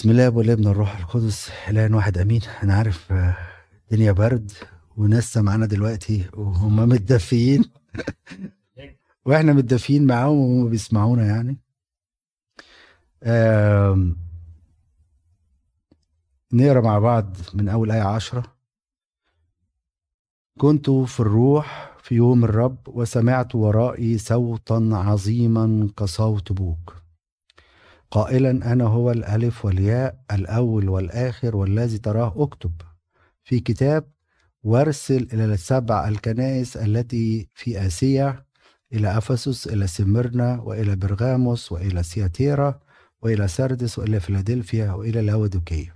بسم الله والابن الروح القدس الان واحد أمين. أنا عارف آه، الدنيا برد وناس معانا دلوقتي وهم متدفيين. وإحنا متدفيين معاهم وهم بيسمعونا يعني. نقرأ مع بعض من أول آية عشرة. كنت في الروح في يوم الرب وسمعت ورائي صوتا عظيما كصوت بوق قائلا أنا هو الألف والياء الأول والآخر والذي تراه أكتب. في كتاب وارسل إلى السبع الكنائس التي في آسيا إلى أفسس إلى سمرنا وإلى برغاموس وإلى سياتيرا وإلى سردس وإلى فيلادلفيا وإلى لاودوكية.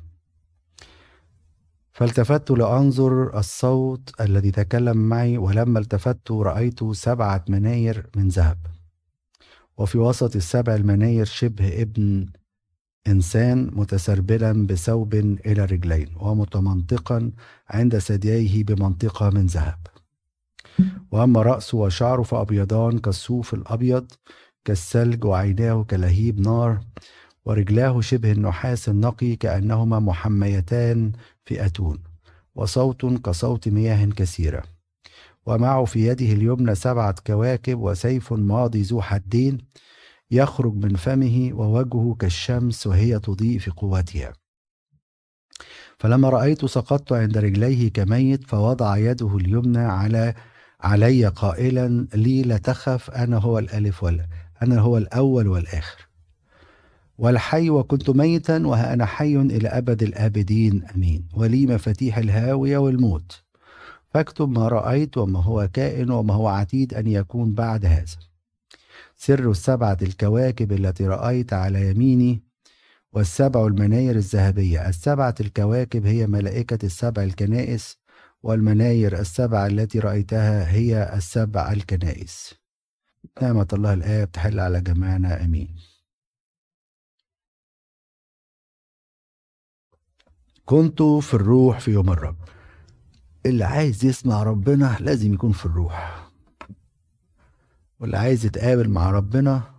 فالتفت لأنظر الصوت الذي تكلم معي ولما التفت رأيت سبعة مناير من ذهب. وفي وسط السبع المناير شبه ابن إنسان متسربلا بثوب إلى رجلين ومتمنطقا عند ثدييه بمنطقة من ذهب. وأما رأسه وشعره فأبيضان كالصوف الأبيض كالثلج وعيناه كلهيب نار ورجلاه شبه النحاس النقي كأنهما محميتان في أتون وصوت كصوت مياه كثيرة. ومعه في يده اليمنى سبعة كواكب وسيف ماضي ذو حدين يخرج من فمه ووجهه كالشمس وهي تضيء في قوتها. فلما رأيت سقطت عند رجليه كميت فوضع يده اليمنى على علي قائلا لي لا تخف أنا هو الألف ولا أنا هو الأول والآخر. والحي وكنت ميتا وها أنا حي إلى أبد الآبدين أمين. ولي مفاتيح الهاوية والموت. فاكتب ما رأيت وما هو كائن وما هو عتيد أن يكون بعد هذا. سر السبعة الكواكب التي رأيت على يميني والسبع المناير الذهبية. السبعة الكواكب هي ملائكة السبع الكنائس والمناير السبع التي رأيتها هي السبع الكنائس. نعمة الله الآب تحل على جميعنا. أمين. كنت في الروح في يوم الرب. اللي عايز يسمع ربنا لازم يكون في الروح. واللي عايز يتقابل مع ربنا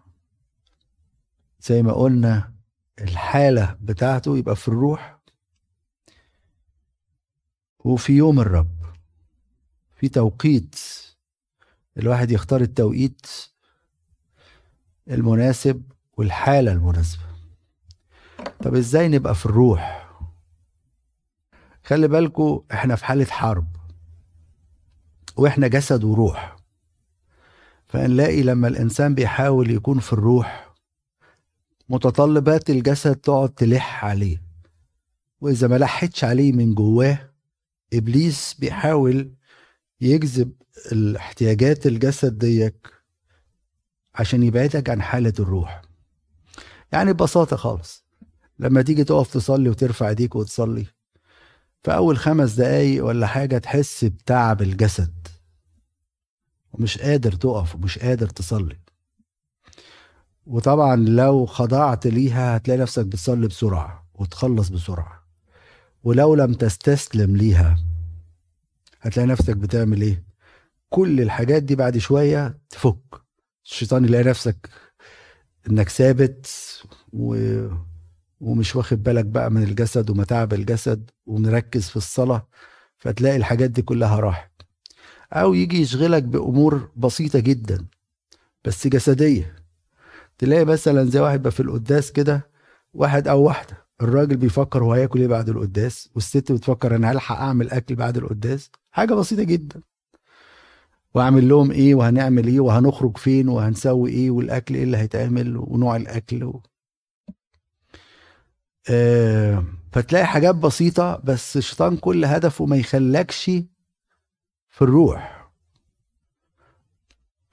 زي ما قلنا الحالة بتاعته يبقى في الروح. وفي يوم الرب في توقيت. الواحد يختار التوقيت المناسب والحالة المناسبة. طب إزاي نبقى في الروح؟ خلي بالكو إحنا في حالة حرب وإحنا جسد وروح. فنلاقي لما الإنسان بيحاول يكون في الروح متطلبات الجسد تقعد تلح عليه. وإذا ما لحتش عليه من جواه إبليس بيحاول يجذب الاحتياجات الجسد ديك عشان يبعدك عن حالة الروح. يعني ببساطة خالص لما تيجي تقف تصلي وترفع ايديك وتصلي في أول خمس دقايق ولا حاجة تحس بتعب الجسد. ومش قادر تقف ومش قادر تصلي. وطبعا لو خضعت ليها هتلاقي نفسك بتصلي بسرعة وتخلص بسرعة. ولو لم تستسلم ليها هتلاقي نفسك بتعمل إيه؟ كل الحاجات دي بعد شوية تفك. الشيطان يلاقي نفسك إنك ثابت و ومش واخد بالك بقى من الجسد ومتاعب الجسد ومركز في الصلاة فتلاقي الحاجات دي كلها راحت. أو يجي يشغلك بأمور بسيطة جدا بس جسدية. تلاقي مثلا زي واحد بقى في القداس كده واحد أو واحدة الراجل بيفكر هو هياكل إيه بعد القداس والست بتفكر أنا هلحق أعمل أكل بعد القداس. حاجة بسيطة جدا. وأعمل لهم إيه وهنعمل إيه وهنخرج فين وهنسوي إيه والأكل إيه اللي هيتعمل ونوع الأكل و... آه، فتلاقي حاجات بسيطة بس الشيطان كل هدفه ما يخلكش في الروح.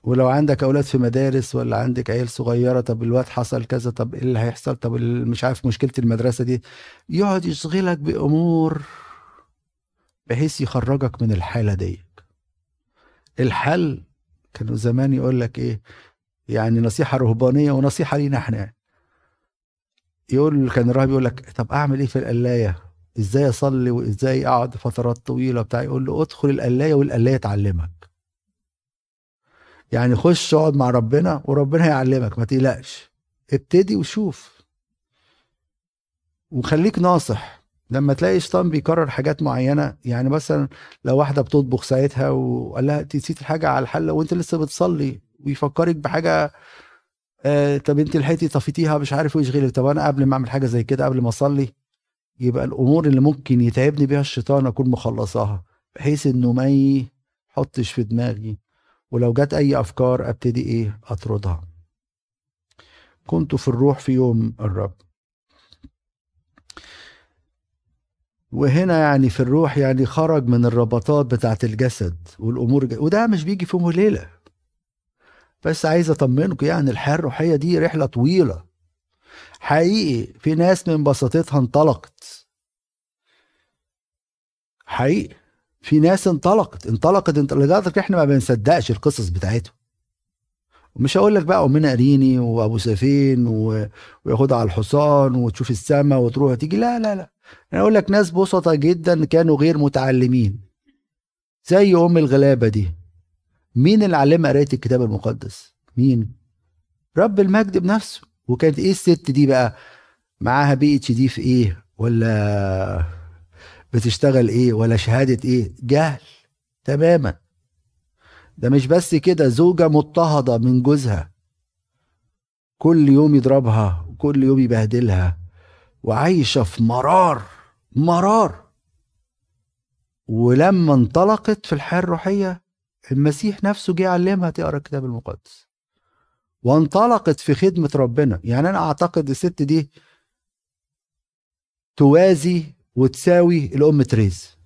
ولو عندك أولاد في مدارس ولا عندك عيال صغيرة طب الواد حصل كذا طب إيه اللي هيحصل؟ طب مش عارف مشكلة المدرسة دي. يقعد يشغلك بأمور بحيث يخرجك من الحالة دي الحل كانوا زمان يقول لك إيه؟ يعني نصيحة رهبانية ونصيحة لينا إحنا. يقول كان الراهب يقول لك طب أعمل إيه في القلاية؟ إزاي أصلي وإزاي أقعد فترات طويلة بتاع يقول له ادخل القلاية والقلاية تعلمك. يعني خش اقعد مع ربنا وربنا هيعلمك ما تقلقش. ابتدي وشوف. وخليك ناصح. لما تلاقي شيطان بيكرر حاجات معينة يعني مثلا لو واحدة بتطبخ ساعتها وقال لها نسيت الحاجة على الحلة وأنت لسه بتصلي. ويفكرك بحاجة آه طب انت لحقتي طفيتيها؟ مش عارف إيه يشغلك طب أنا قبل ما اعمل حاجة زي كده قبل ما اصلي يبقى الأمور اللي ممكن يتعبني بيها الشيطان اكون مخلصاها بحيث انه ما يحطش في دماغي. ولو جت اي افكار ابتدي إيه؟ اطردها. كنت في الروح في يوم الرب. وهنا يعني في الروح يعني خرج من الربطات بتاعت الجسد والامور وده مش بيجي في يوم وليلة. بس عايز اطمنكم يعني الحياة الروحية دي رحلة طويلة. حقيقي في ناس من بساطتها انطلقت. حقيقي في ناس انطلقت. انطلقت انت لدرجة إحنا ما بنصدقش القصص بتاعتهم. ومش هقول لك بقى أمنا إيريني وأبو سيفين و... وياخدها على الحصان وتشوف السماء وتروح تيجي. لا لا لا. أنا أقول لك ناس بسطا جدا كانوا غير متعلمين. زي أم الغلابة دي. مين اللي علمها قراية الكتاب المقدس؟ مين؟ رب المجد بنفسه. وكانت إيه الست دي بقى؟ معاها PhD في إيه؟ ولا بتشتغل إيه؟ ولا شهادة إيه؟ جهل تماما. ده مش بس كده زوجة مضطهدة من جوزها. كل يوم يضربها وكل يوم يبهدلها. وعايشة في مرار مرار. ولما انطلقت في الحياة الروحية المسيح نفسه جه علمها تقرا الكتاب المقدس. وانطلقت في خدمة ربنا. يعني أنا أعتقد الست دي توازي وتساوي الأم تريز.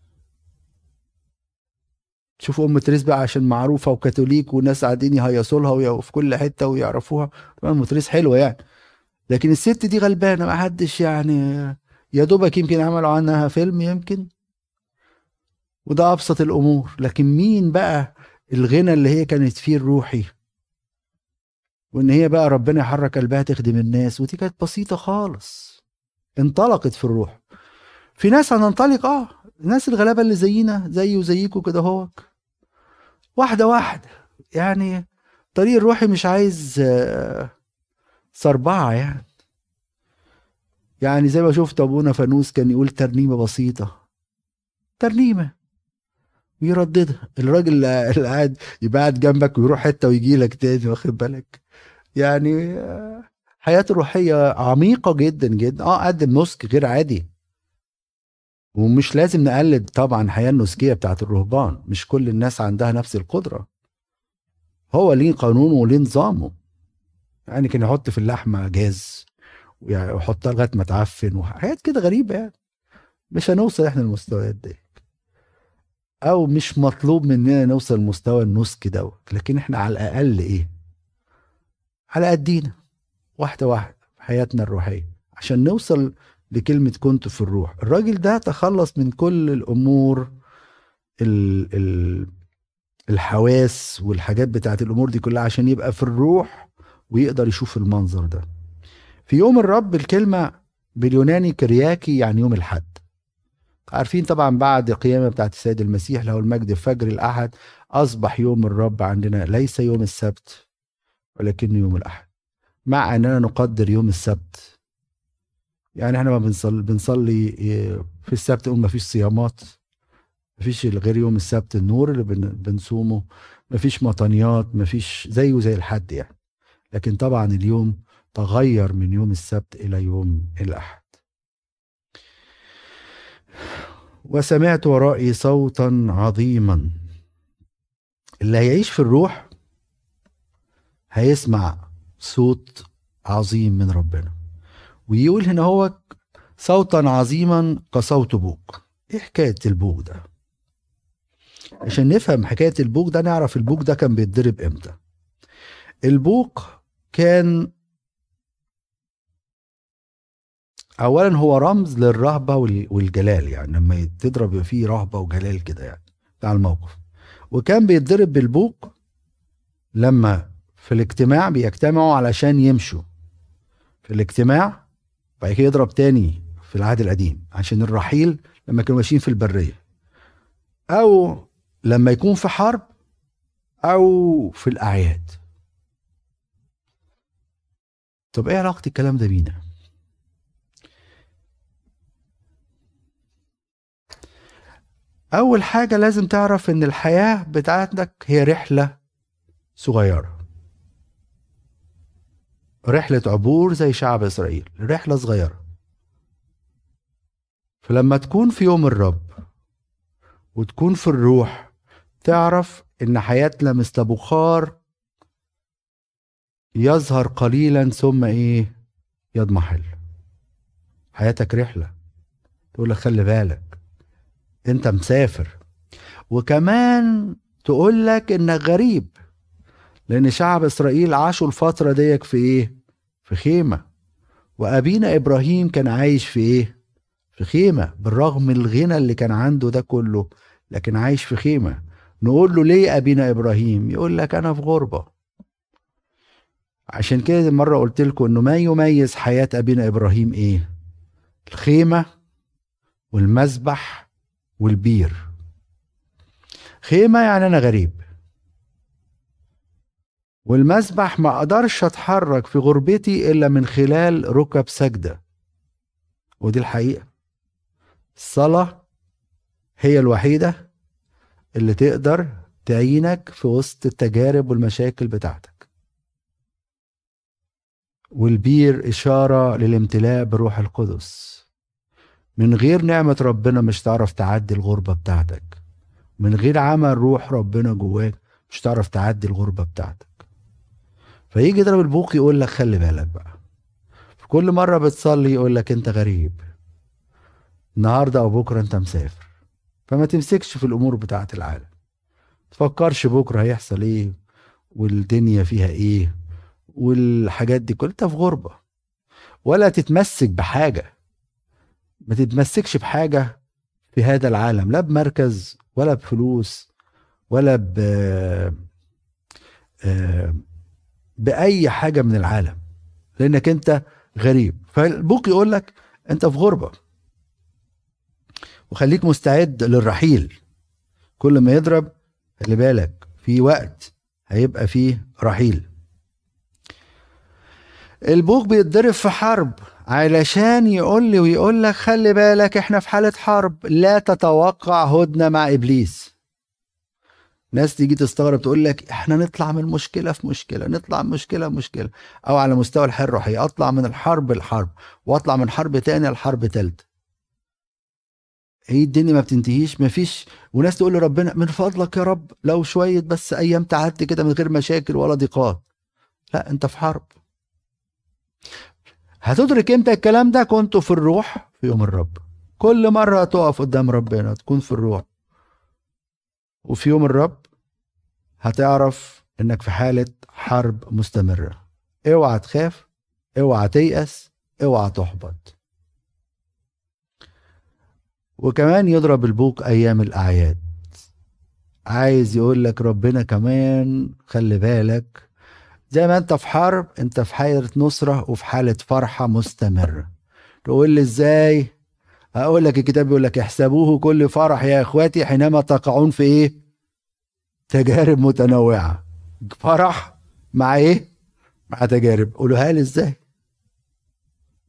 شوفوا أم تريس بقى عشان معروفة وكاثوليك وناس قاعدين يهيصوا لها في كل حتة ويعرفوها. طبعا أم تريس حلوة يعني. لكن الست دي غلبانة ما حدش يعني يا دوبك يمكن عملوا عنها فيلم يمكن. وده أبسط الأمور. لكن مين بقى الغنى اللي هي كانت فيه الروحي وإن هي بقى ربنا يحرك قلبها تخدم الناس ودي كانت بسيطة خالص. انطلقت في الروح. في ناس هننطلق آه الناس الغلابة اللي زينا زي وزيكم كده هو واحدة واحدة يعني طريق الروحي مش عايز صربعة يعني. يعني زي ما شفت أبونا فانوس كان يقول ترنيمة بسيطة. ترنيمة. ويرددها. الراجل اللي قاعد يبقى قاعد جنبك ويروح حتة ويجي لك تاني واخد بالك؟ يعني حياته الروحيه عميقة جدا جدا. آه قدم نسك غير عادي. ومش لازم نقلد طبعا الحياة النسكية بتاعت الرهبان. مش كل الناس عندها نفس القدرة. هو ليه قانونه وليه نظامه. يعني كان يحط في اللحمة جاز ويحطها لغاية ما تعفن وحاجات كده غريبة يعني. مش هنوصل إحنا للمستويات دي. أو مش مطلوب مننا نوصل لمستوى النسك دوت لكن إحنا على الأقل إيه؟ على قدينا واحدة واحدة في حياتنا الروحية. عشان نوصل لكلمة كنت في الروح. الراجل ده تخلص من كل الأمور ال ال الحواس والحاجات بتاعت الأمور دي كلها عشان يبقى في الروح ويقدر يشوف المنظر ده. في يوم الرب الكلمة باليوناني كرياكي يعني يوم الحد. عارفين طبعا بعد القيامة بتاعت السيد المسيح له المجد فجر الأحد أصبح يوم الرب عندنا ليس يوم السبت ولكنه يوم الأحد. مع أننا نقدر يوم السبت. يعني إحنا ما بنصلي بنصلي في السبت ما فيش صيامات ما فيش غير يوم السبت النور اللي بنصومه ما فيش مطانيات ما فيش زيه زي الحد يعني. لكن طبعا اليوم تغير من يوم السبت إلى يوم الأحد. وسمعت ورائي صوتا عظيما. اللي هيعيش في الروح هيسمع صوت عظيم من ربنا. ويقول هنا هو صوتا عظيما كصوت بوق. إيه حكاية البوق ده؟ عشان نفهم حكاية البوق ده نعرف البوق ده كان بيتضرب إمتى. البوق كان اولا هو رمز للرهبة والجلال يعني لما تضرب يبقى فيه رهبة وجلال كده يعني. بتاع الموقف. وكان بيتضرب بالبوق لما في الاجتماع بيجتمعوا علشان يمشوا. في الاجتماع بعد كده يضرب تاني في العهد القديم عشان الرحيل لما كانوا ماشيين في البرية. أو لما يكون في حرب أو في الأعياد. طب إيه علاقة الكلام ده بينا؟ أول حاجة لازم تعرف إن الحياة بتاعتك هي رحلة صغيرة. رحلة عبور زي شعب إسرائيل رحلة صغيرة. فلما تكون في يوم الرب وتكون في الروح تعرف إن حياتنا مثل بخار يظهر قليلا ثم إيه؟ يضمحل. حياتك رحلة. تقول لك خلي بالك. انت مسافر. وكمان تقول لك إنك غريب لأن شعب إسرائيل عاشوا الفترة ديك في إيه؟ في خيمة. وأبينا إبراهيم كان عايش في إيه؟ في خيمة بالرغم الغنى اللي كان عنده ده كله لكن عايش في خيمة. نقول له ليه أبينا إبراهيم؟ يقول لك أنا في غربة. عشان كده مرة قلت لكم إنه ما يميز حياة أبينا إبراهيم إيه؟ الخيمة والمذبح والبير. خيمة يعني أنا غريب. والمسبح ما أقدرش أتحرك في غربتي إلا من خلال ركب سجدة. ودي الحقيقة. الصلاة هي الوحيدة اللي تقدر تعينك في وسط التجارب والمشاكل بتاعتك. والبير إشارة للامتلاء بروح القدس. من غير نعمة ربنا مش تعرف تعدي الغربة بتاعتك. من غير عمل روح ربنا جواك مش تعرف تعدي الغربة بتاعتك. فيجي يضرب البوق يقول لك خلي بالك بقى. في كل مرة بتصلي يقول لك انت غريب. النهاردة أو بكرة انت مسافر. فما تمسكش في الأمور بتاعة العالم. تفكرش بكرة هيحصل إيه والدنيا فيها إيه والحاجات دي كلها. في غربة. ولا تتمسك بحاجة. ما تتمسكش بحاجة في هذا العالم لا بمركز ولا بفلوس ولا ب آه، بأي حاجة من العالم لأنك أنت غريب. فالبوك يقول لك أنت في غربة. وخليك مستعد للرحيل. كل ما يضرب خلي بالك في وقت هيبقى فيه رحيل. البوك بيتضرب في حرب. علشان يقول لي ويقول لك خلي بالك إحنا في حالة حرب لا تتوقع هدنة مع إبليس. ناس تيجي تستغرب تقول لك إحنا نطلع من مشكلة في مشكلة نطلع من مشكلة مشكلة. أو على مستوى الحياة الروحيه أطلع من الحرب لحرب وأطلع من حرب تانية لحرب تالتة. هي الدنيا ما بتنتهيش؟ ما فيش. وناس تقول لربنا من فضلك يا رب لو شوية بس أيام تعدي كده من غير مشاكل ولا ضيقات. لا أنت في حرب. هتدرك إمتى الكلام ده كنت في الروح في يوم الرب. كل مرة تقف قدام ربنا تكون في الروح. وفي يوم الرب هتعرف انك في حالة حرب مستمرة. اوعى تخاف اوعى تيأس اوعى تحبط. وكمان يضرب البوق أيام الأعياد. عايز يقول لك ربنا كمان خلي بالك زي ما انت في حرب انت في حالة نصرة وفي حالة فرحة مستمرة تقول لي إزاي؟ أقول لك الكتاب بيقول لك احسبوه كل فرح يا إخواتي حينما تقعون في إيه؟ تجارب متنوعة. فرح مع إيه؟ مع تجارب. قولوها لي إزاي؟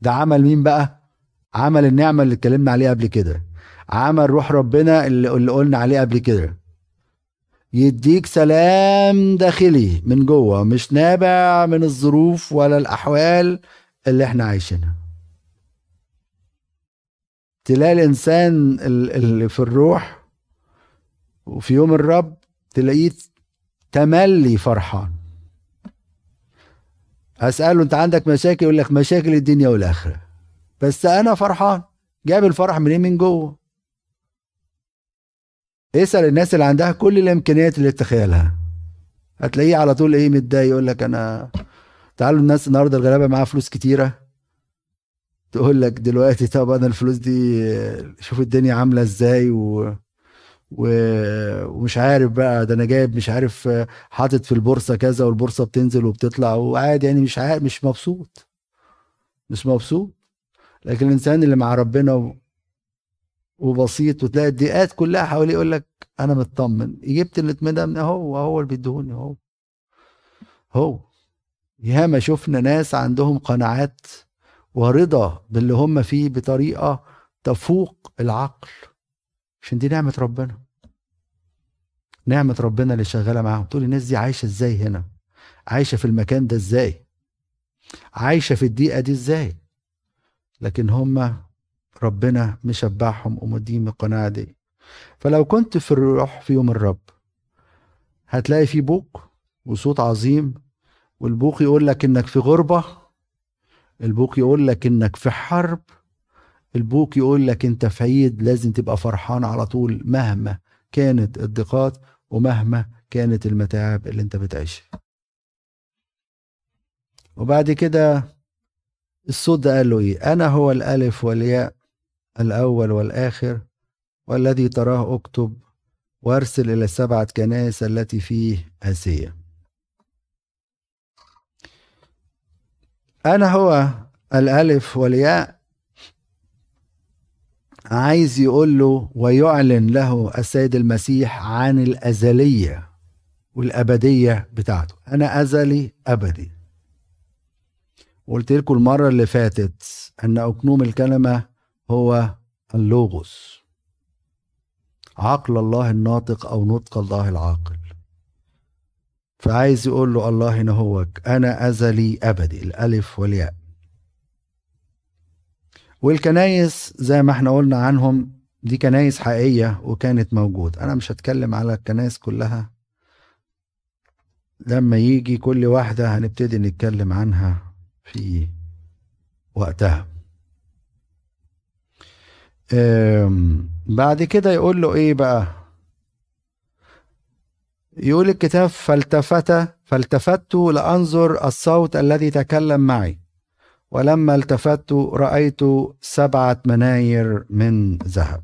ده عمل مين بقى؟ عمل النعمة اللي اتكلمنا عليها قبل كده. عمل روح ربنا اللي قلنا عليه قبل كده. يديك سلام داخلي من جوه مش نابع من الظروف ولا الأحوال اللي إحنا عايشينها. تلاقي الإنسان اللي في الروح وفي يوم الرب تلاقيه تملي فرحان. أسأله أنت عندك مشاكل؟ يقول لك مشاكل الدنيا والآخرة. بس أنا فرحان. جاب الفرح منين؟ من جوه. اسأل الناس اللي عندها كل الإمكانيات اللي تتخيلها. هتلاقيه على طول إيه متضايق يقول لك أنا تعالوا الناس النهارده الغلابة معاها فلوس كتيرة. تقول لك دلوقتي طب أنا الفلوس دي شوف الدنيا عاملة إزاي و... و... ومش عارف بقى ده أنا جايب مش عارف حاطط في البورصة كذا والبورصة بتنزل وبتطلع وقاعد يعني مش عارف مش مبسوط. مش مبسوط. لكن الإنسان اللي مع ربنا. وبسيط وتلاقي الضيقات كلها حواليه يقول لك أنا مطمن. جبت الاطمئنان هو هو اللي بيديهوني هو. هو. ياما شفنا ناس عندهم قناعات ورضا باللي هم فيه بطريقة تفوق العقل. عشان دي نعمة ربنا. نعمة ربنا اللي شغالة معاهم. تقول الناس دي عايشة إزاي هنا؟ عايشة في المكان ده إزاي؟ عايشة في الدقيقه دي إزاي؟ لكن هم ربنا مشبعهم ومديهم القناعه دي. فلو كنت في الروح في يوم الرب هتلاقي في بوق وصوت عظيم والبوق يقول لك إنك في غربة البوق يقول لك إنك في حرب البوق يقول لك أنت في عيد لازم تبقى فرحان على طول مهما كانت الضيقات ومهما كانت المتاعب اللي أنت بتعيشها. وبعد كده الصوت ده قال له إيه؟ أنا هو الألف والياء الأول والآخر والذي تراه أكتب وأرسل إلى السبعه كنائس التي فيه اسيا أنا هو الألف والياء. عايز يقول له ويعلن له السيد المسيح عن الأزلية والأبدية بتاعته. أنا أزلي أبدي. قلت لكم المرة اللي فاتت أن أكنوم الكلمة هو اللوغوس. عقل الله الناطق أو نطق الله العاقل. فعايز يقول له الله هنا هوك أنا أزلي أبدي الألف والياء. والكنايس زي ما إحنا قلنا عنهم دي كنايس حقيقية وكانت موجود أنا مش هتكلم على الكنايس كلها. لما يجي كل واحدة هنبتدي نتكلم عنها في وقتها. بعد كده يقول له إيه بقى؟ يقول الكتاب فالتفت فالتفت لأنظر الصوت الذي تكلم معي. ولما التفت رأيت سبعة مناير من ذهب.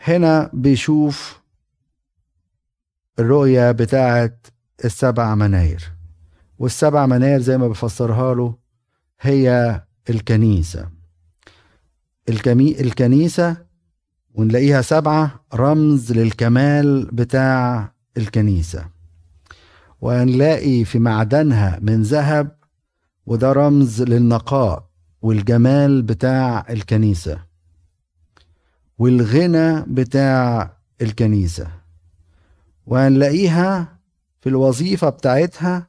هنا بيشوف الرؤية بتاعت السبع مناير. والسبع مناير زي ما بفسرها له هي الكنيسة. الكمي الكنيسة ونلاقيها سبعة رمز للكمال بتاع الكنيسة. ونلاقي في معدنها من ذهب وده رمز للنقاء والجمال بتاع الكنيسة. والغنى بتاع الكنيسة. وهنلاقيها في الوظيفة بتاعتها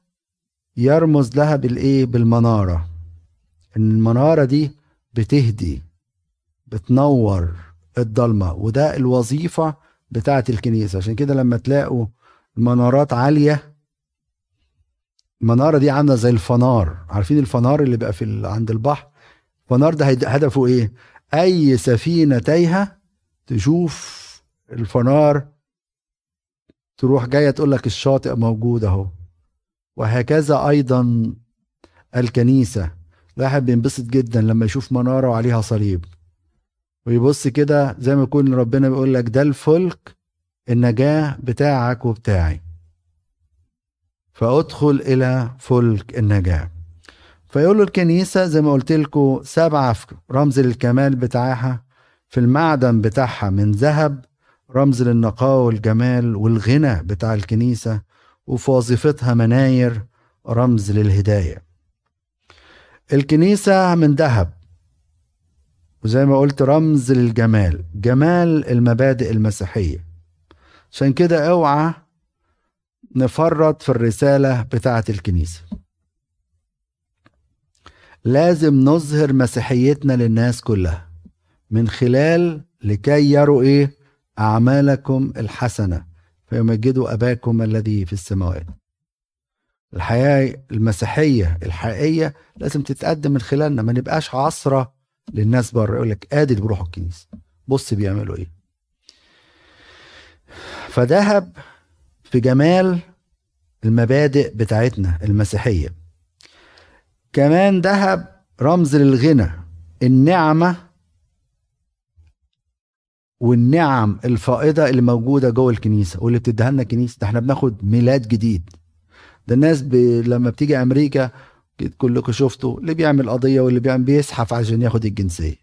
يرمز لها بالإيه؟ بالمنارة. إن المنارة دي بتهدي بتنور الضلمة وده الوظيفة بتاعة الكنيسة. عشان كده لما تلاقوا المنارات عالية المنارة دي عاملة زي الفنار. عارفين الفنار اللي بقى في عند البحر؟ الفنار ده هدفه إيه؟ أي سفينة تايهة تشوف الفنار تروح جاية تقول لك الشاطئ موجود أهو. وهكذا أيضا الكنيسة. الواحد بينبسط جدا لما يشوف منارة وعليها صليب. ويبص كده زي ما يكون ربنا بيقول لك ده الفلك النجاة بتاعك وبتاعي. فأدخل إلى فلك النجاة. فيقول له الكنيسة زي ما قلت لكم سبعه رمز للكمال بتاعها في المعدن بتاعها من ذهب رمز للنقاء والجمال والغنى بتاع الكنيسة وفي وظيفتها مناير رمز للهداية. الكنيسة من ذهب. وزي ما قلت رمز للجمال جمال المبادئ المسيحية. عشان كده أوعى نفرط في الرسالة بتاعة الكنيسة. لازم نظهر مسيحيتنا للناس كلها من خلال لكي يروا إيه؟ أعمالكم الحسنة فيمجدوا أباكم الذي في السماوات. الحياة المسيحية الحقيقية لازم تتقدم من خلالنا ما نبقاش عصرة للناس بره يقول لك ادي بيروحوا الكنيسة. بص بيعملوا إيه. فذهب في جمال المبادئ بتاعتنا المسيحية. كمان ذهب رمز للغنى النعمة والنعم الفائضة اللي موجودة جوه الكنيسة واللي بتديها لنا الكنيسة. ده إحنا بناخد ميلاد جديد. ده الناس ب... لما بتيجي أمريكا كلكم شفتوا اللي بيعمل قضية واللي بيعمل بيزحف عشان ياخد الجنسية.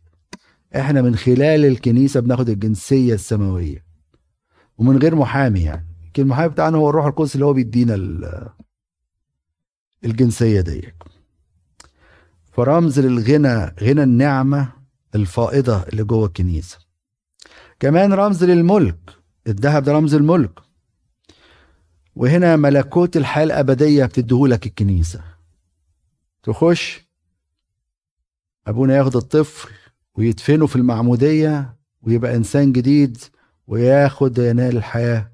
إحنا من خلال الكنيسة بناخد الجنسية السماوية. ومن غير محامي يعني. المحامي بتاعنا هو الروح القدس اللي هو بيدينا الجنسية دي فرمز للغنى غنى النعمة الفائضة اللي جوه الكنيسة. كمان رمز للملك. الذهب ده رمز الملك. وهنا ملكوت الحياة الأبدية بتديهولك الكنيسة. تخش أبونا ياخد الطفل ويدفنه في المعمودية ويبقى إنسان جديد وياخد ينال الحياة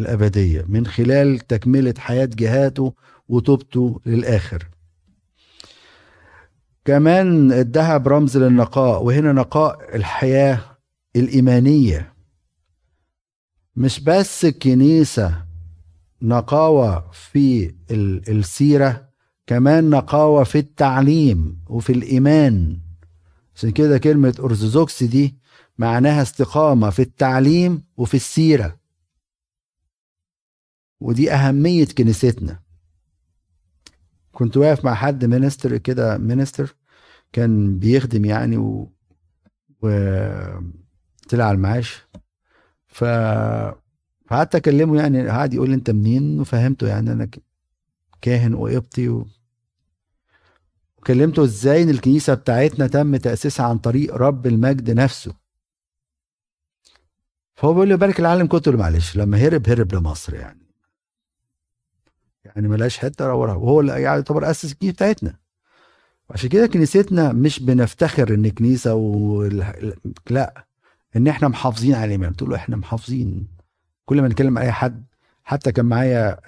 الأبدية من خلال تكملة حياة جهاته وتوبته للآخر. كمان الذهب رمز للنقاء وهنا نقاء الحياة الإيمانية. مش بس الكنيسة نقاوة في السيرة كمان نقاوة في التعليم وفي الإيمان. عشان كده كلمة أرثوذكس دي معناها استقامة في التعليم وفي السيرة. ودي أهمية كنيستنا. كنت واقف مع حد minister كده minister كان بيخدم يعني و... و... طلع المعاش. ف فقعدت أكلمه يعني قعد يقول لي أنت منين؟ وفهمته يعني أنا كاهن وقبطي و... وكلمته إزاي إن الكنيسة بتاعتنا تم تأسيسها عن طريق رب المجد نفسه. فهو بيقول لي بارك العالم له معلش لما هرب هرب لمصر يعني. يعني ملاش حتة وهو اللي يعني يعتبر أسس الكنيسة بتاعتنا. عشان كده كنيستنا مش بنفتخر إن كنيسه و... لا إن إحنا محافظين على الايمان تقول له إحنا محافظين. كل ما نتكلم أي حد حتى كان معايا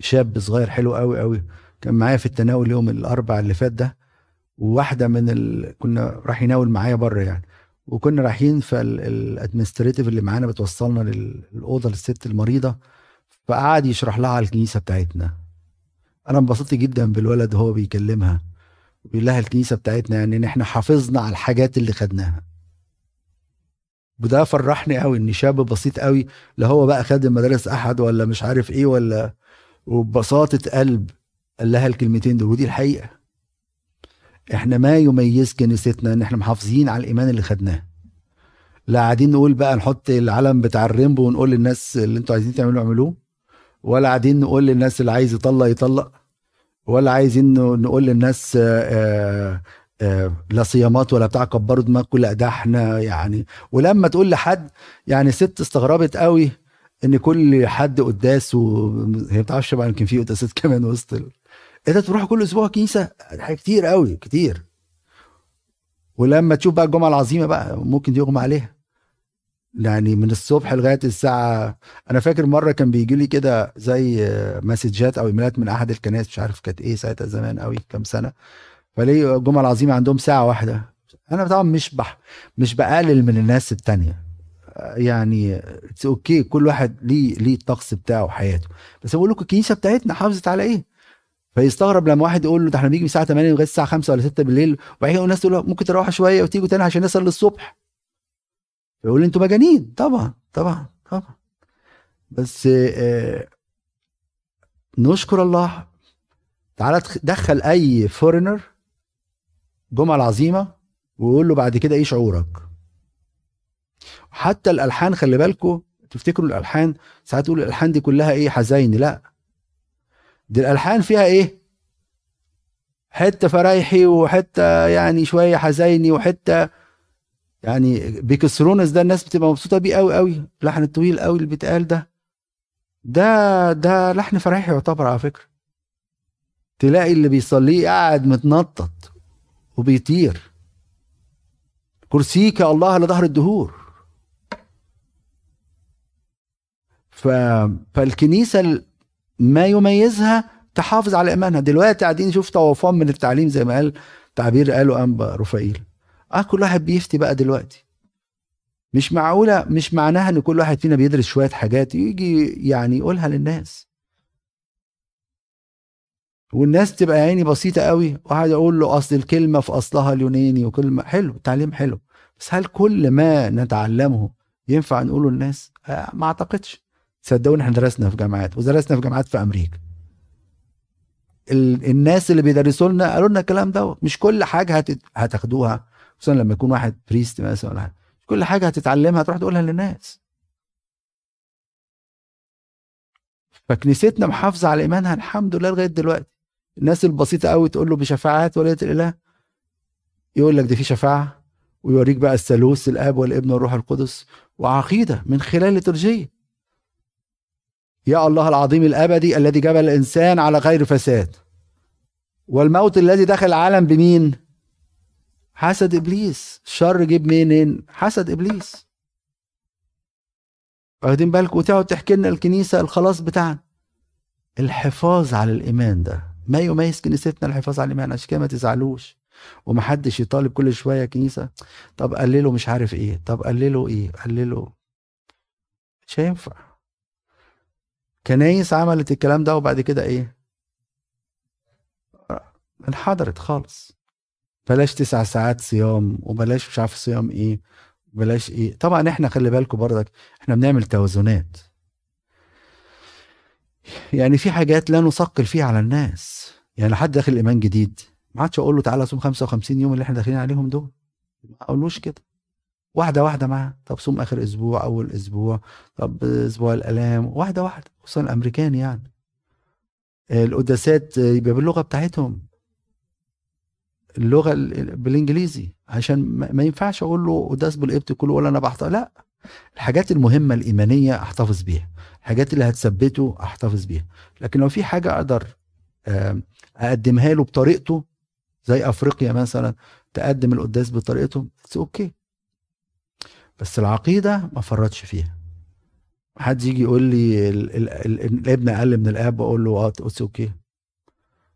شاب صغير حلو قوي قوي كان معايا في التناول يوم الاربع اللي فات ده وواحدة من ال... كنا راح يناول معايا بره يعني. وكنا رايحين فالأدمنستريتيف اللي معانا بتوصلنا للأوضة للست المريضة فقعد يشرح لها على الكنيسة بتاعتنا. أنا انبسطت جدا بالولد وهو بيكلمها بيقول لها الكنيسة بتاعتنا يعني إن إحنا حافظنا على الحاجات اللي خدناها. وده فرحني قوي إن شاب بسيط قوي لا هو بقى خادم مدارس أحد ولا مش عارف إيه ولا وببساطة قلب قال لها الكلمتين دول ودي الحقيقة. إحنا ما يميز كنيستنا إن إحنا محافظين على الإيمان اللي خدناه. لا قاعدين نقول بقى نحط العلم بتاع الريمبو ونقول للناس اللي أنتوا عايزين تعملوا اعملوه ولا قاعدين نقول للناس اللي عايز يطلق يطلق ولا عايزين نقول للناس آآ آآ لا صيامات ولا بتاع كبروا دماغكم لا ده إحنا يعني. ولما تقول لحد يعني ست استغربت قوي إن كل حد قداس وهي ما بتعرفش بقى يمكن في قداسات كمان وسط ده تروح كل أسبوع كنيسة؟ حاجة كتير قوي كتير. ولما تشوف بقى الجمعة العظيمة بقى ممكن يغمى عليها. يعني من الصبح لغاية الساعة أنا فاكر مرة كان بيجي لي كده زي مسجات أو إيميلات من أحد الكنائس مش عارف كانت إيه ساعتها زمان قوي كام سنة. فليه الجمعة العظيمة عندهم ساعة واحدة. أنا طبعا مش بح مش بقلل من الناس التانية. يعني أوكي كل واحد ليه ليه الطقس بتاعه وحياته. بس بقول لكم الكنيسة بتاعتنا حافظت على إيه؟ فيستغرب لما واحد يقول له ده إحنا بنيجي من الساعة 8 لغاية الساعة 5 ولا 6 بالليل وبعدين الناس تقول له ممكن تروحوا شوية وتيجوا تاني عشان نصلي الصبح. يقول أنتوا مجانين. طبعا طبعا طبعا. بس آه نشكر الله. تعالى دخل أي فورنر جمعة العظيمه وقول له بعد كده إيه شعورك. حتى الألحان خلي بالكم تفتكروا الألحان؟ ساعات تقولوا الألحان دي كلها إيه حزين. لا. دي الألحان فيها إيه؟ حتة فرايحي وحتة يعني شوية حزيني وحتة يعني بيكسرونس ده الناس بتبقى مبسوطة بيه قوي قوي اللحن الطويل قوي اللي بيتقال ده. ده ده لحن فرايحي يعتبر على فكرة. تلاقي اللي بيصليه قاعد متنطط وبيطير. كرسيك يا الله لظهر الدهور. ف... فالكنيسة ما يميزها تحافظ على إيمانها. دلوقتي قاعدين نشوف طوفان من التعليم زي ما قال تعبير قاله انبا رفائيل آه كل واحد بيفتي بقى دلوقتي. مش معقولة مش معناها إن كل واحد فينا بيدرس شوية حاجات يجي يعني يقولها للناس. والناس تبقى عيني بسيطة قوي وقاعد أقول له أصل الكلمة في أصلها اليوناني وكلمه حلو التعليم حلو. بس هل كل ما نتعلمه ينفع نقوله للناس؟ آه ما أعتقدش. صدقوني إحنا درسنا في جامعات ودرسنا في جامعات في أمريكا. الناس اللي بيدرسوا لنا قالوا لنا الكلام ده مش كل حاجة هت... هتاخدوها. خصوصا لما يكون واحد بريست مثلا ولا حاجة. كل حاجة هتتعلمها تروح تقولها للناس. فكنيستنا محافظة على إيمانها الحمد لله لغاية دلوقتي. الناس البسيطة قوي تقول له بشفاعات ولية الإله. يقول لك دي في شفاعة. ويوريك بقى الثالوث الأب والابن والروح القدس. وعقيدة من خلال الليتورجيه يا الله العظيم الأبدي الذي جبل الإنسان على غير فساد. والموت الذي دخل العالم بمين؟ حسد إبليس. الشر جيب منين حسد إبليس. واخدين بالكم؟ وتقعد تحكي لنا الكنيسة الخلاص بتاعنا. الحفاظ على الإيمان ده. ما يميز كنيستنا الحفاظ على الإيمان؟ عشان كده ما تزعلوش. ومحدش يطالب كل شوية كنيسة. طب قللوا مش عارف إيه. طب قللوا إيه؟ قللوا. مش هينفع. كنايس عملت الكلام ده وبعد كده إيه؟ انحدرت خالص. بلاش تسع ساعات صيام وبلاش مش عارف صيام إيه بلاش إيه. طبعا إحنا خلي بالكم برضك إحنا بنعمل توازنات. يعني في حاجات لا نثقل فيها على الناس. يعني حد داخل إيمان جديد ما عادش أقول له تعالى صوم 55 يوم اللي إحنا داخلين عليهم دول. ما أقولوش كده. واحدة واحدة معاه طب صوم آخر أسبوع أول أسبوع. طب أسبوع الألام. واحدة واحدة خصوصا الأمريكان يعني. القداسات يبقى باللغة بتاعتهم. اللغة بالإنجليزي. عشان ما ينفعش أقول له قداس بالقبط كله ولا أنا بحتفظ. لا. الحاجات المهمة الإيمانية أحتفظ بيها. الحاجات اللي هتثبته أحتفظ بيها. لكن لو في حاجة أقدر أقدمها له بطريقته زي أفريقيا مثلا تقدم القداس بطريقتهم it's okay بس العقيدة ما فرطش فيها. حد يجي يقول لي الابن أقل من الآب أقول له آه it's okay.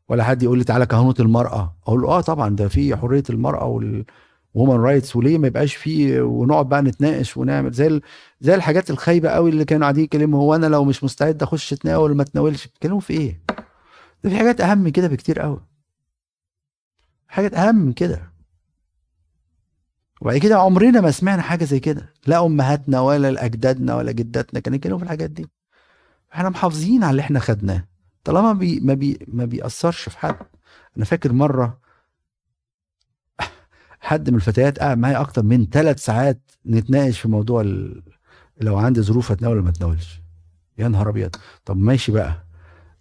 ولا حد يقول لي تعالى كهنوت المرأة. أقول له آه طبعا ده في حرية المرأة وال women rights وليه ما يبقاش فيه ونقعد بقى نتناقش ونعمل زي زي الحاجات الخايبة قوي اللي كانوا قاعدين يتكلموا هو أنا لو مش مستعد أخش اتناول ما أتناولش. بيتكلموا في إيه؟ ده في حاجات أهم كده بكتير قوي حاجات أهم من كده. وبعد كده عمرنا ما سمعنا حاجة زي كده. لا أمهاتنا ولا اجدادنا ولا جداتنا كانوا يتكلموا في الحاجات دي. إحنا محافظين على اللي إحنا خدناه. طالما بي ما بي ما بيأثرش في حد. أنا فاكر مرة حد من الفتيات قاعد معايا أكتر من ثلاث ساعات نتناقش في موضوع ال... لو عندي ظروف اتناول ولا ما اتناولش يا نهار أبيض. طب ماشي بقى.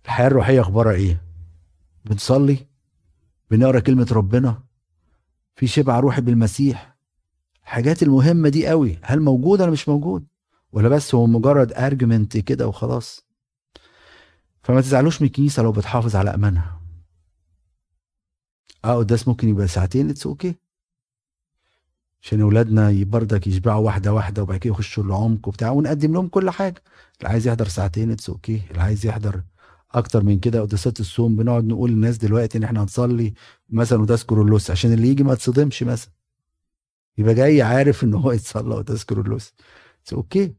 الحياة الروحية أخبارها إيه؟ بنصلي بنقرأ كلمة ربنا. في شبع روحي بالمسيح. الحاجات المهمة دي قوي. هل موجود ولا مش موجود؟ ولا بس هو مجرد ارجمنت كده وخلاص؟ فما تزعلوش من الكنيسة لو بتحافظ على أمانها. آه قداس ممكن يبقى ساعتين it's okay عشان أولادنا برضك يشبعوا واحدة واحدة وبعد كده يخشوا العمق وبتاع ونقدم لهم كل حاجة. اللي عايز يحضر ساعتين it's okay اللي عايز يحضر أكتر من كده قداسات الصوم بنقعد نقول للناس دلوقتي إن إحنا هنصلي مثلا قداس كيرلس عشان اللي يجي ما تصدمش مثلا. يبقى جاي عارف إن هو يتصلى كيرلس it's okay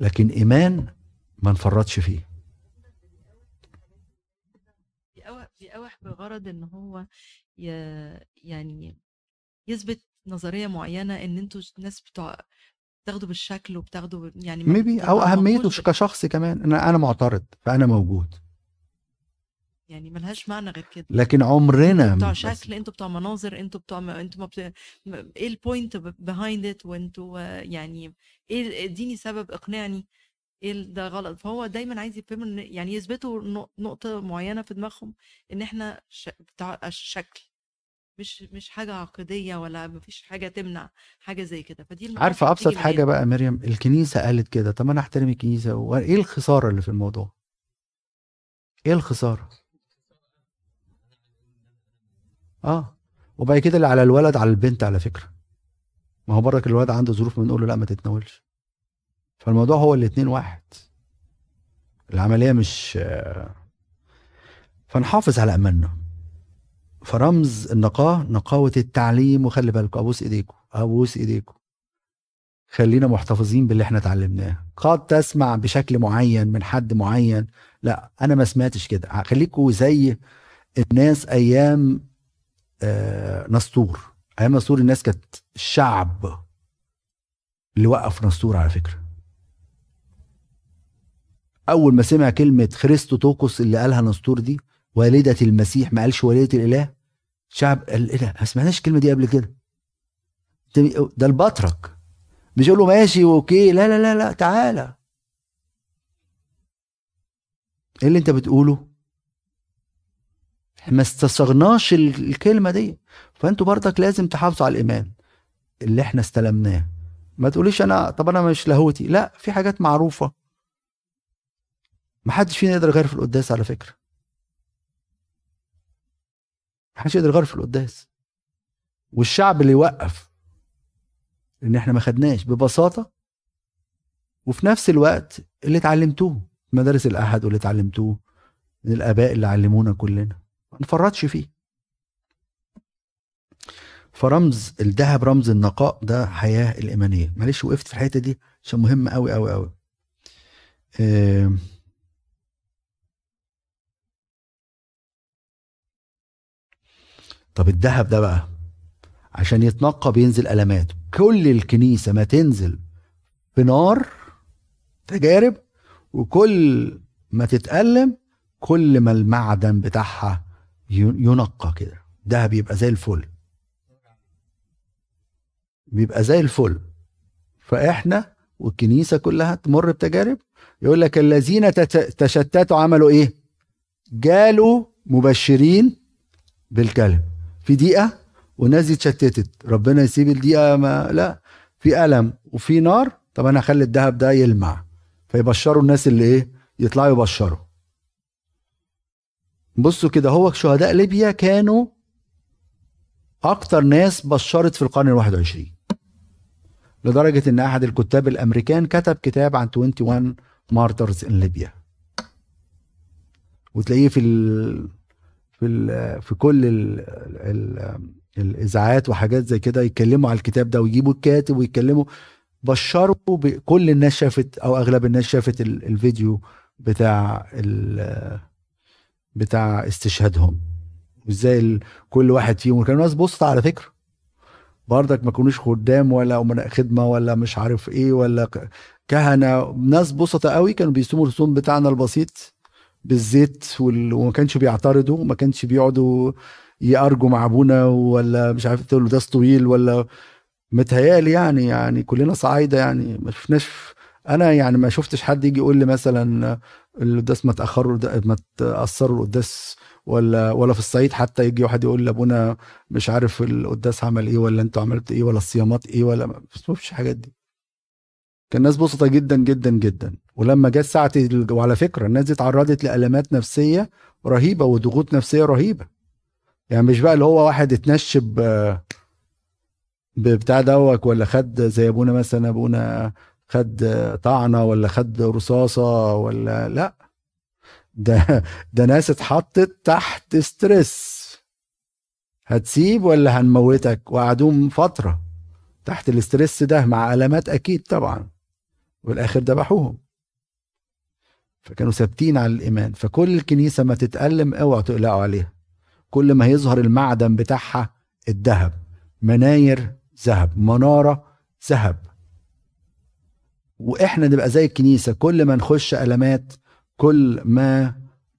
لكن إيمان ما نفرطش فيه. بيقاوح بغرض إن هو يعني يثبت نظرية معينة إن أنتوا ناس بتوع بتاخدوا بالشكل وبتاخدوا يعني maybe أو أهميته كشخص كمان. أنا معترض فأنا موجود. يعني ملهاش معنى غير كده. لكن عمرنا بتوع شكل أنتوا بتوع مناظر أنتوا بتوع أنتوا بت... إيه ال point behind it وانتوا يعني إيه اديني سبب اقنعني إيه ده غلط. فهو دايما عايز يفهم يعني يثبتوا نقطة معينة في دماغهم إن إحنا ش... بتاع الشكل مش مش حاجة عقديه ولا مفيش حاجة تمنع حاجة زي كده. فدي عارفة أبسط حاجة بقى مريم الكنيسة قالت كده طب أنا أحترم الكنيسة وإيه الخسارة اللي في الموضوع؟ إيه الخسارة؟ آه. وبعد كده اللي على الولد على البنت على فكرة. ما هو برك الولد عنده ظروف بنقول له لا ما تتناولش. فالموضوع هو الاتنين واحد. العملية مش فنحافظ على أماننا. فرمز النقاه نقاوة التعليم وخلي بالكم أبوس ايديكم أبوس ايديكم خلينا محتفظين باللي إحنا اتعلمناه. قد تسمع بشكل معين من حد معين. لا أنا ما سمعتش كده. خليكم زي الناس أيام نسطور. أيام نسطور الناس كانت الشعب اللي وقف نسطور على فكرة. أول ما سمع كلمة خريستوتوكوس اللي قالها نسطور دي والدة المسيح ما قالش والدة الإله شعب قال إيه ده؟ ما سمعناش الكلمة دي قبل كده. ده البطرك. مش يقول له ماشي أوكي. لا لا لا لا تعالى. إيه اللي أنت بتقوله؟ ما استصغناش الكلمة دي. فأنتوا برضك لازم تحافظوا على الإيمان اللي إحنا استلمناه. ما تقوليش أنا طب أنا مش لاهوتي. لا في حاجات معروفة. ما حدش فينا يقدر يغير في القداس على فكرة. ما حدش يقدر يغير في القداس. والشعب اللي يوقف إن إحنا ما خدناش ببساطة وفي نفس الوقت اللي اتعلمتوه مدارس الأحد واللي اتعلمتوه من الآباء اللي علمونا كلنا. نفرطش فيه. فرمز الذهب رمز النقاء ده حياة الإيمانية. معلش وقفت في الحتة دي عشان مهمه قوي قوي قوي طب الذهب ده بقى عشان يتنقى بينزل ألمات. كل الكنيسة ما تنزل في نار تجارب وكل ما تتألم كل ما المعدن بتاعها ينقى كده. ده بيبقى زي الفل. بيبقى زي الفل. فإحنا والكنيسة كلها تمر بتجارب. يقول لك الذين تشتتوا عملوا إيه؟ جالوا مبشرين بالكلم في دقيقة والناس دي اتشتتت. ربنا يسيب الدقيقة ما لا. في ألم وفي نار. طب أنا هخلي الذهب ده يلمع. فيبشروا الناس اللي إيه؟ يطلعوا يبشروا. بصوا كده هو شهداء ليبيا كانوا أكتر ناس بشرت في القرن الواحد وعشرين. لدرجة إن أحد الكتاب الأمريكان كتب كتاب عن 21 مارترز ان ليبيا وتلاقيه في ال في ال في كل ال ال الإذاعات وحاجات زي كده يتكلموا على الكتاب ده ويجيبوا الكاتب ويتكلموا. بشروا كل الناس شافت أو أغلب الناس شافت الفيديو بتاع بتاع استشهادهم. وازاي كل واحد فيهم كانوا ناس بسطة على فكرة. برضك ما كانوش خدام ولا أمناء خدمة ولا مش عارف إيه ولا كهنة. ناس بسطة قوي كانوا بيسوموا الرسوم بتاعنا البسيط بالزيت وما كانش بيعترضوا وما كانش بيقعدوا يأرجوا مع أبونا ولا مش عارف تقول ده طويل ولا متهيألي يعني يعني كلنا صعايدة يعني. ما شفناش أنا يعني ما شفتش حد يجي يقول لي مثلا القداس ما تأخروا ما تأثروا القداس ولا ولا في الصعيد. حتى يجي واحد يقول لأبونا مش عارف القداس عمل إيه ولا أنتوا عملتوا إيه ولا الصيامات إيه ولا ما فيش الحاجات دي. كان ناس بسطة جدا جدا جدا. ولما جت ساعة وعلى فكرة الناس دي اتعرضت لألمات نفسية رهيبة وضغوط نفسية رهيبة. يعني مش بقى اللي هو واحد اتنشب بتاع دوك ولا خد زي أبونا مثلا أبونا خد طعنة ولا خد رصاصة ولا لا. ده ده ناس اتحطت تحت ستريس. هتسيب ولا هنموتك؟ وقعدوهم فترة تحت الاسترس ده مع علامات أكيد طبعا. والآخر ذبحوهم. فكانوا ثابتين على الإيمان. فكل الكنيسة ما تتألم اوعوا تقلقوا عليها. كل ما هيظهر المعدن بتاعها الذهب. مناير ذهب. منارة ذهب. وإحنا نبقى زي الكنيسة كل ما نخش ألمات كل ما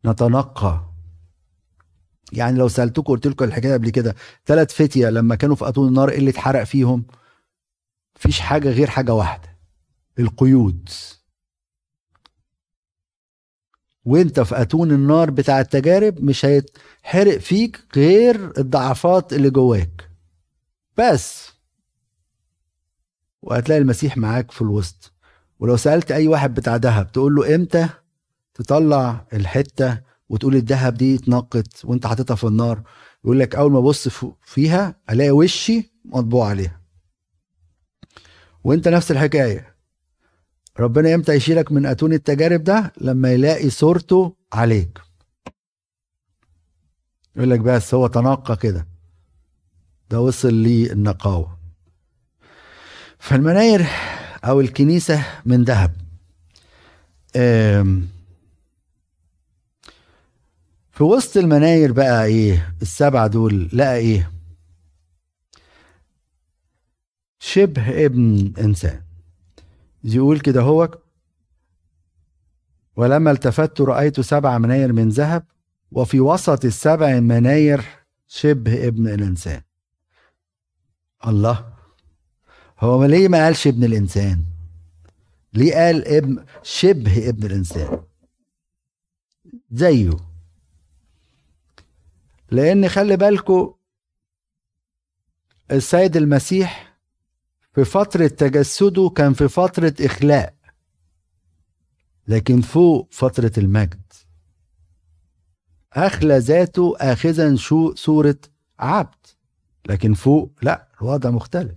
نتنقى. يعني لو سالتكم قلت لكم الحكاية قبل كده ثلاث فتية لما كانوا في أتون النار إيه اللي اتحرق فيهم؟ مفيش حاجة غير حاجة واحدة القيود. وأنت في أتون النار بتاع التجارب مش هيتحرق فيك غير الضعفات اللي جواك. بس. وهتلاقي المسيح معاك في الوسط. ولو سألت أي واحد بتاع دهب تقول له إمتى تطلع الحتة وتقول الدهب دي اتنقت وأنت حاططها في النار؟ يقول لك أول ما أبص فيها ألاقي وشي مطبوع عليها. وأنت نفس الحكاية. ربنا إمتى يشيلك من أتون التجارب ده؟ لما يلاقي صورته عليك. يقول لك بس هو تنقى كده. ده وصل لي النقاوة. فالمناير أو الكنيسة من ذهب. في وسط المناير بقى إيه؟ السبعة دول لقى إيه؟ شبه ابن إنسان. يقول كده هو ولما التفت رأيت سبع مناير من ذهب وفي وسط السبع مناير شبه ابن الإنسان. الله. هو ليه ما قالش ابن الإنسان؟ ليه قال ابن شبه ابن الإنسان؟ زيه. لأن خلي بالكو السيد المسيح في فترة تجسده كان في فترة إخلاء لكن فوق فترة المجد. أخلى ذاته آخذا شو صورة عبد لكن فوق لا الوضع مختلف.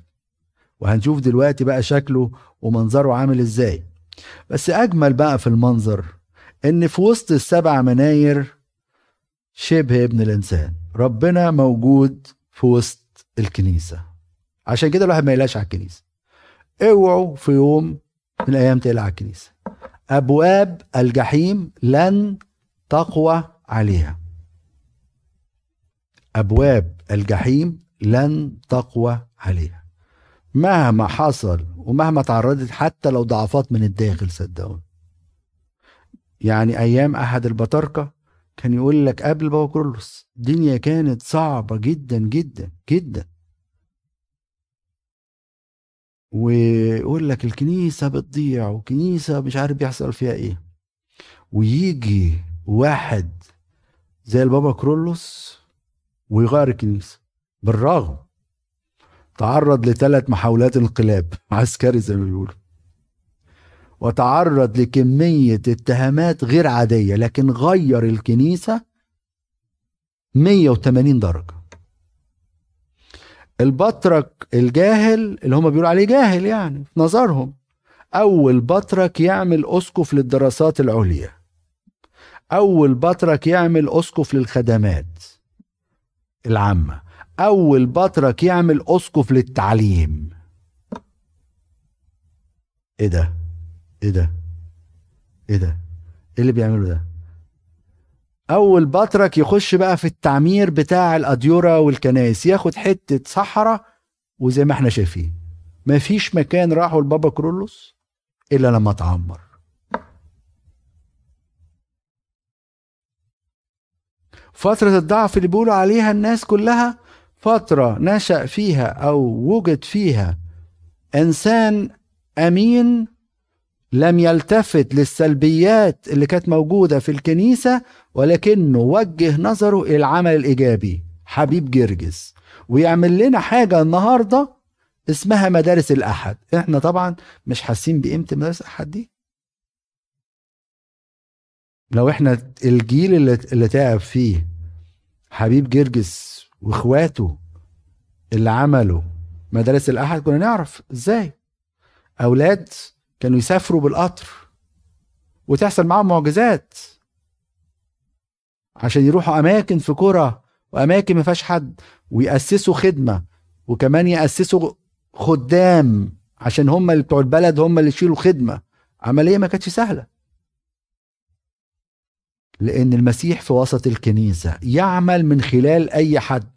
وهنشوف دلوقتي بقى شكله ومنظره عامل إزاي. بس أجمل بقى في المنظر إن في وسط السبع مناير شبه ابن الإنسان ربنا موجود في وسط الكنيسة. عشان كده الواحد ما يقلقش على الكنيسة. اوعوا في يوم من الأيام تقلق على الكنيسة. أبواب الجحيم لن تقوى عليها. أبواب الجحيم لن تقوى عليها. مهما حصل ومهما تعرضت حتى لو ضعفات من الداخل صدقوني. يعني أيام أحد البطاركه كان يقول لك قبل بابا كرولوس الدنيا كانت صعبة جدا جدا جدا. ويقول لك الكنيسة بتضيع وكنيسة مش عارف بيحصل فيها إيه. ويجي واحد زي البابا كرولوس ويغير الكنيسة بالرغم تعرض لثلاث محاولات انقلاب. عسكري زي ما بيقولوا. وتعرض لكمية اتهامات غير عادية لكن غير الكنيسة 180 درجة. البطرك الجاهل اللي هم بيقولوا عليه جاهل يعني في نظرهم. أول بطرك يعمل أسقف للدراسات العليا. أول بطرك يعمل أسقف للخدمات العامة. أول بطرك يعمل أسقف للتعليم إيه ده؟ إيه ده؟ إيه ده؟ إيه اللي بيعمله ده؟ أول بطرك يخش بقى في التعمير بتاع الأديرة والكنائس ياخد حتة صحراء وزي ما إحنا شايفين مفيش مكان راحوا البابا كرولوس إلا لما اتعمر فترة الضعف اللي بيقولوا عليها الناس كلها فترة نشأ فيها أو وجد فيها إنسان أمين لم يلتفت للسلبيات اللي كانت موجودة في الكنيسة ولكنه وجه نظره إلى العمل الإيجابي حبيب جرجس ويعمل لنا حاجة النهاردة اسمها مدارس الأحد. إحنا طبعا مش حاسين بقيمة مدارس الأحد دي. لو إحنا الجيل اللي, تعب فيه حبيب جرجس واخواته اللي عملوا مدارس الأحد كنا نعرف إزاي. أولاد كانوا يسافروا بالقطر وتحصل معاهم معجزات عشان يروحوا أماكن في قرى وأماكن ما فيهاش حد ويأسسوا خدمة وكمان يأسسوا خدام عشان هم اللي بتوع البلد هم اللي يشيلوا خدمة. عملية ما كانتش سهلة. لأن المسيح في وسط الكنيسة يعمل من خلال أي حد.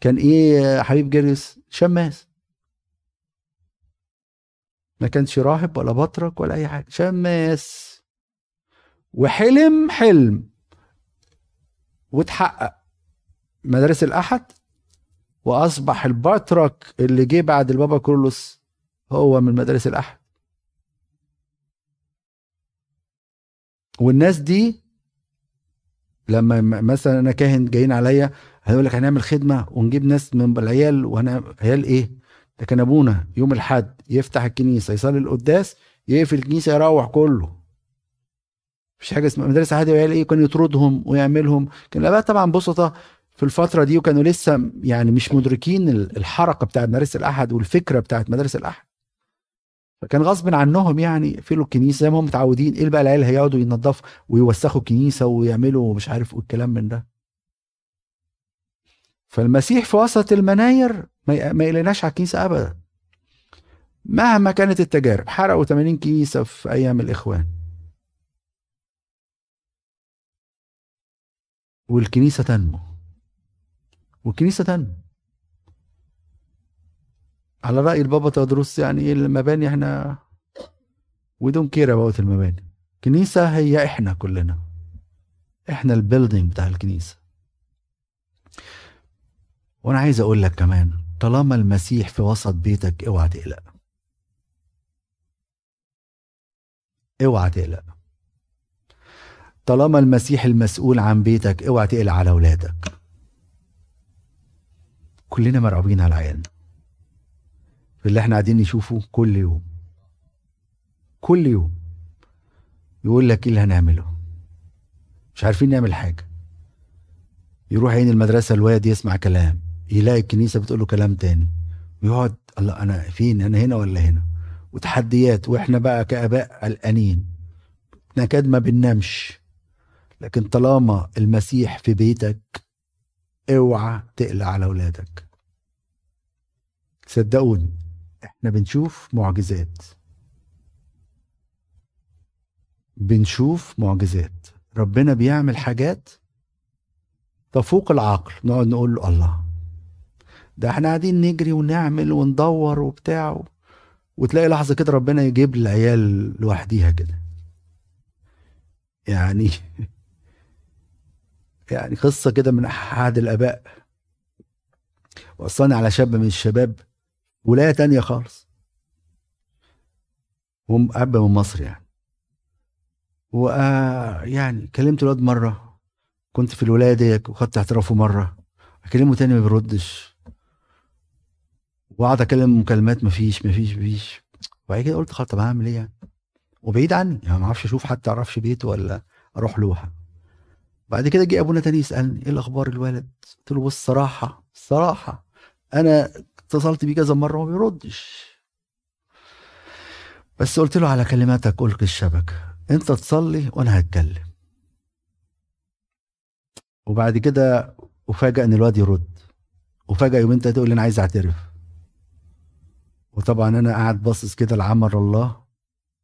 كان إيه حبيب جرجس شماس. ما كانش راهب ولا بطرك ولا أي حاجة. شماس. وحلم حلم. وتحقق مدارس الأحد. وأصبح البطرك اللي جه بعد البابا كرولوس هو من مدارس الأحد. والناس دي لما مثلا أنا كاهن جايين عليا هيقول لك هنعمل خدمة ونجيب ناس من العيال وهنعمل عيال إيه؟ ده كان أبونا يوم الحد يفتح الكنيسة يصلي القداس يقفل الكنيسة يروح كله. مفيش حاجة اسمها مدارس عادي وعيال إيه؟ كان يطردهم ويعملهم. كان الاباء طبعا بسطه في الفترة دي وكانوا لسه يعني مش مدركين الحركة بتاعت مدارس الأحد والفكرة بتاعت مدارس الأحد. فكان غصب عنهم يعني يقفلوا الكنيسة زي ما هم متعودين إيه بقى العيال هيقعدوا ينظفوا ويوسخوا الكنيسة ويعملوا مش عارف والكلام من ده. فالمسيح في وسط المناير ما يقلناش على الكنيسة ابدا. مهما كانت التجارب حرقوا 80 كنيسة في أيام الإخوان. والكنيسة تنمو. والكنيسة تنمو. على رأي البابا تواضروس يعني إيه المباني إحنا؟ we don't care about المباني. كنيسة هي إحنا كلنا. إحنا ال building بتاع الكنيسة. وأنا عايز أقول لك كمان طالما المسيح في وسط بيتك اوعى تقلق. اوعى تقلق. طالما المسيح المسؤول عن بيتك اوعى تقلق على أولادك. كلنا مرعوبين على عيالنا في اللي إحنا قاعدين نشوفه كل يوم. كل يوم. يقول لك إيه اللي هنعمله؟ مش عارفين نعمل حاجة. يروح عين المدرسة الواد يسمع كلام. يلاقي الكنيسة بتقول له كلام تاني. ويقعد الله أنا فين؟ أنا هنا ولا هنا؟ وتحديات. وإحنا بقى كآباء قلقانين. نكاد ما بننامش. لكن طالما المسيح في بيتك اوعى تقلق على أولادك. صدقوني إحنا بنشوف معجزات. بنشوف معجزات. ربنا بيعمل حاجات تفوق العقل. نقعد نقول له الله. ده إحنا قاعدين نجري ونعمل وندور وبتاع وتلاقي لحظة كده ربنا يجيب العيال لوحديها كده. يعني يعني قصة كده من أحد الآباء. وصاني على شاب من الشباب ولاية تانية خالص. أب من مصر يعني. ويعني كلمت الواد مرة كنت في الولاية ديت وخدت اعترافه مرة. أكلمه تاني ما بيردش. وأقعد أكلم مكالمات مفيش مفيش مفيش. وبعد كده قلت خلاص طب هعمل إيه يعني؟ وبعيد عني. يعني ما أعرفش أشوف حتى أعرفش بيته ولا أروح له. بعد كده جه أبونا تاني يسألني إيه الأخبار الولد؟ قلت له بص صراحة صراحة أنا اتصلت بيه كذا مرة وما بيردش. بس قلت له على كلماتك ألقي الشبكة. أنت تصلي وأنا هتكلم. وبعد كده وفاجأ إن الواد يرد. وفجأة يومين تلاتة يقول لي أنا عايز أعترف. وطبعا أنا قاعد باصص كده لعمل الله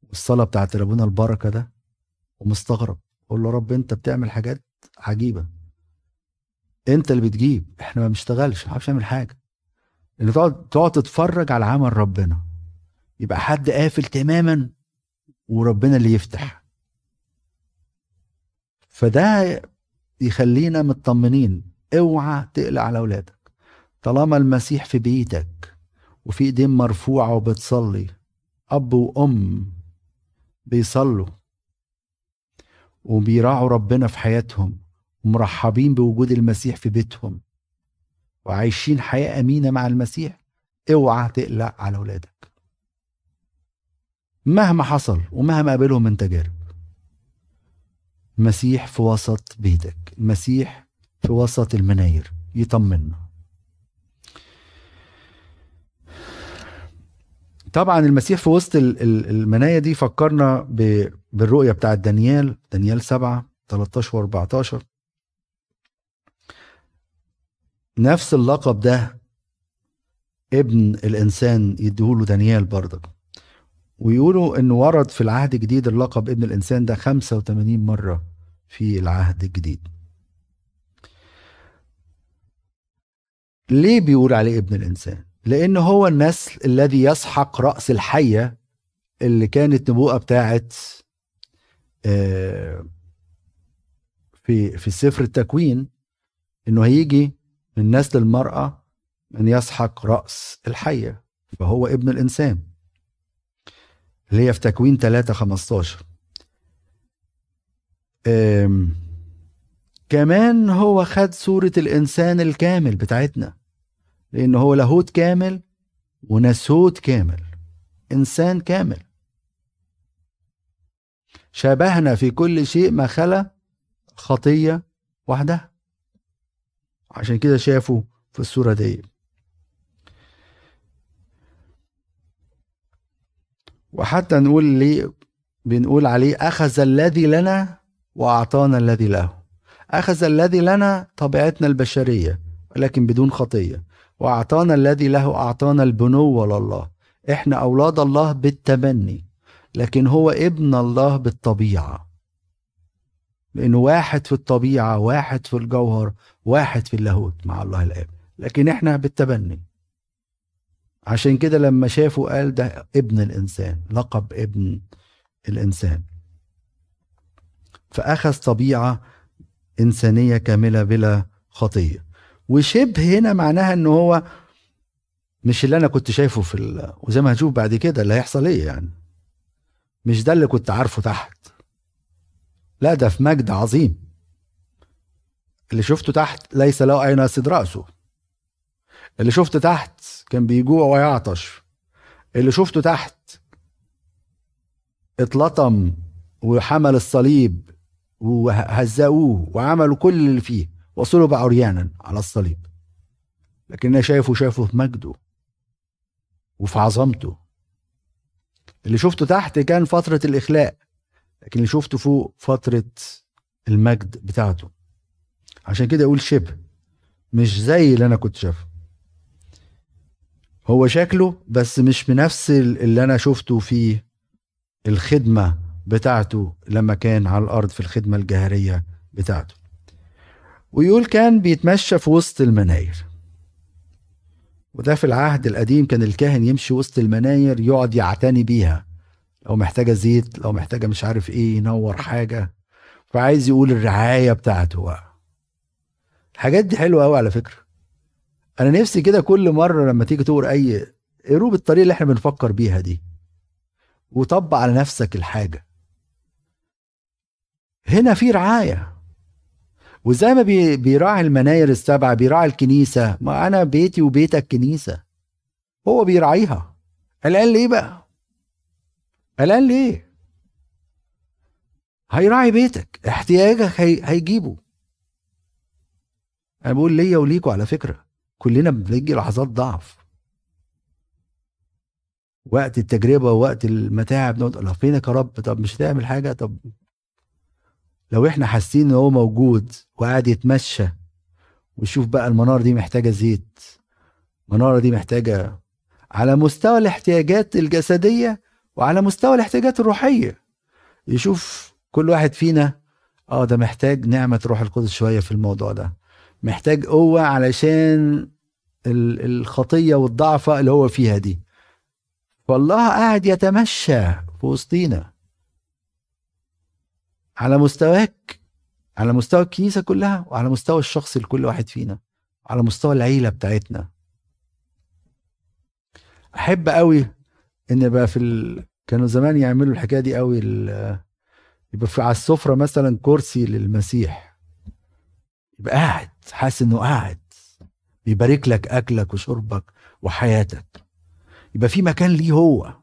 والصلاة بتاعت ربنا البركة ده ومستغرب. أقول له رب أنت بتعمل حاجات عجيبة. أنت اللي بتجيب. إحنا ما بنشتغلش ما نعرفش نعمل حاجة. ان تقعد تقعد تتفرج على عمل ربنا. يبقى حد قافل تماما وربنا اللي يفتح. فده يخلينا مطمنين. أوعى تقلق على أولادك. طالما المسيح في بيتك وفي ايدين مرفوعة وبتصلي. أب وأم بيصلوا وبيراعوا ربنا في حياتهم ومرحبين بوجود المسيح في بيتهم وعايشين حياة أمينة مع المسيح. اوعى تقلق على اولادك مهما حصل ومهما قابلهم من تجارب مسيح في وسط بيتك المسيح في وسط المناير يطمنا طبعا المسيح في وسط المنايا دي فكرنا بالرؤية بتاعت دانيال دانيال 7 13 و 14 نفس اللقب ده ابن الإنسان يديهوله دانيال برضك ويقولوا إنه ورد في العهد الجديد اللقب ابن الإنسان ده 85 مرة في العهد الجديد. ليه بيقول عليه ابن الإنسان؟ لأن هو النسل الذي يسحق رأس الحية اللي كانت نبوءة بتاعت آه، في في سفر التكوين إنه هيجي من نسل المرأة من يسحق رأس الحية فهو ابن الإنسان اللي هي في تكوين 3 15 كمان هو خد صورة الإنسان الكامل بتاعتنا. لأن هو لاهوت كامل وناسوت كامل إنسان كامل. شبهنا في كل شيء ما خلا خطية وحدها عشان كده شافوا في الصورة دي. وحتى نقول ليه بنقول عليه أخذ الذي لنا وأعطانا الذي له. أخذ الذي لنا طبيعتنا البشرية ولكن بدون خطية. وأعطانا الذي له أعطانا البنوة لله إحنا أولاد الله بالتبني لكن هو ابن الله بالطبيعة. لأنه واحد في الطبيعة واحد في الجوهر واحد في اللاهوت مع الله الآب. لكن إحنا بالتبني. عشان كده لما شافه قال ده ابن الإنسان لقب ابن الإنسان. فأخذ طبيعة إنسانية كاملة بلا خطية. وشبه هنا معناها إن هو مش اللي أنا كنت شايفه في ال... وزي ما هنشوف بعد كده اللي هيحصل إيه يعني. مش ده اللي كنت عارفه تحت. لا ده في مجد عظيم. اللي شفته تحت ليس له اين يسد رأسه. اللي شفته تحت كان بيجوع ويعطش. اللي شفته تحت اتلطم وحمل الصليب وهزقوه وعملوا كل اللي فيه. وصلوا بقى عريانا على الصليب. لكن أنا شايفه شايفه في مجده وفي عظمته. اللي شفته تحت كان فترة الإخلاء لكن اللي شفته فوق فترة المجد بتاعته. عشان كده أقول شبه مش زي اللي أنا كنت شايفه. هو شكله بس مش بنفس اللي أنا شفته في الخدمة بتاعته لما كان على الأرض في الخدمة الجهرية بتاعته. ويقول كان بيتمشى في وسط المناير. وده في العهد القديم كان الكاهن يمشي وسط المناير يقعد يعتني بيها. لو محتاجة زيت لو محتاجة مش عارف إيه ينور حاجة. فعايز يقول الرعاية بتاعته بقى. الحاجات دي حلوة قوي على فكرة. أنا نفسي كده كل مرة لما تيجي تقول أي قروا بالطريقة اللي إحنا بنفكر بيها دي. وطبق على نفسك الحاجة. هنا في رعاية. وزي ما بي بيراعي المناير السبعه بيراعي الكنيسة. ما أنا بيتي وبيتك كنيسة. هو بيراعيها. قلقان ليه بقى؟ قلقان ليه؟ هيراعي بيتك. احتياجك هي... هيجيبه. أنا بقول ليا وليكوا على فكرة. كلنا بنيجي لحظات ضعف. وقت التجربة ووقت المتاعب نقول فينك يا رب طب مش هتعمل حاجة؟ طب لو إحنا حاسين إن هو موجود وقاعد يتمشى ويشوف بقى المنارة دي محتاجة زيت المنارة دي محتاجة على مستوى الاحتياجات الجسدية وعلى مستوى الاحتياجات الروحية. يشوف كل واحد فينا آه ده محتاج نعمة روح القدس شوية في الموضوع ده. محتاج قوة علشان الخطية والضعفة اللي هو فيها دي. فالله قاعد يتمشى في وسطينا. على مستواك على مستوى الكنيسة كلها وعلى مستوى الشخص لكل واحد فينا على مستوى العيلة بتاعتنا. أحب قوي إن بقى في ال... كانوا زمان يعملوا الحكاية دي قوي ال... يبقى في على السفرة مثلا كرسي للمسيح. يبقى قاعد حاسس إنه قاعد بيبارك لك أكلك وشربك وحياتك. يبقى في مكان ليه هو.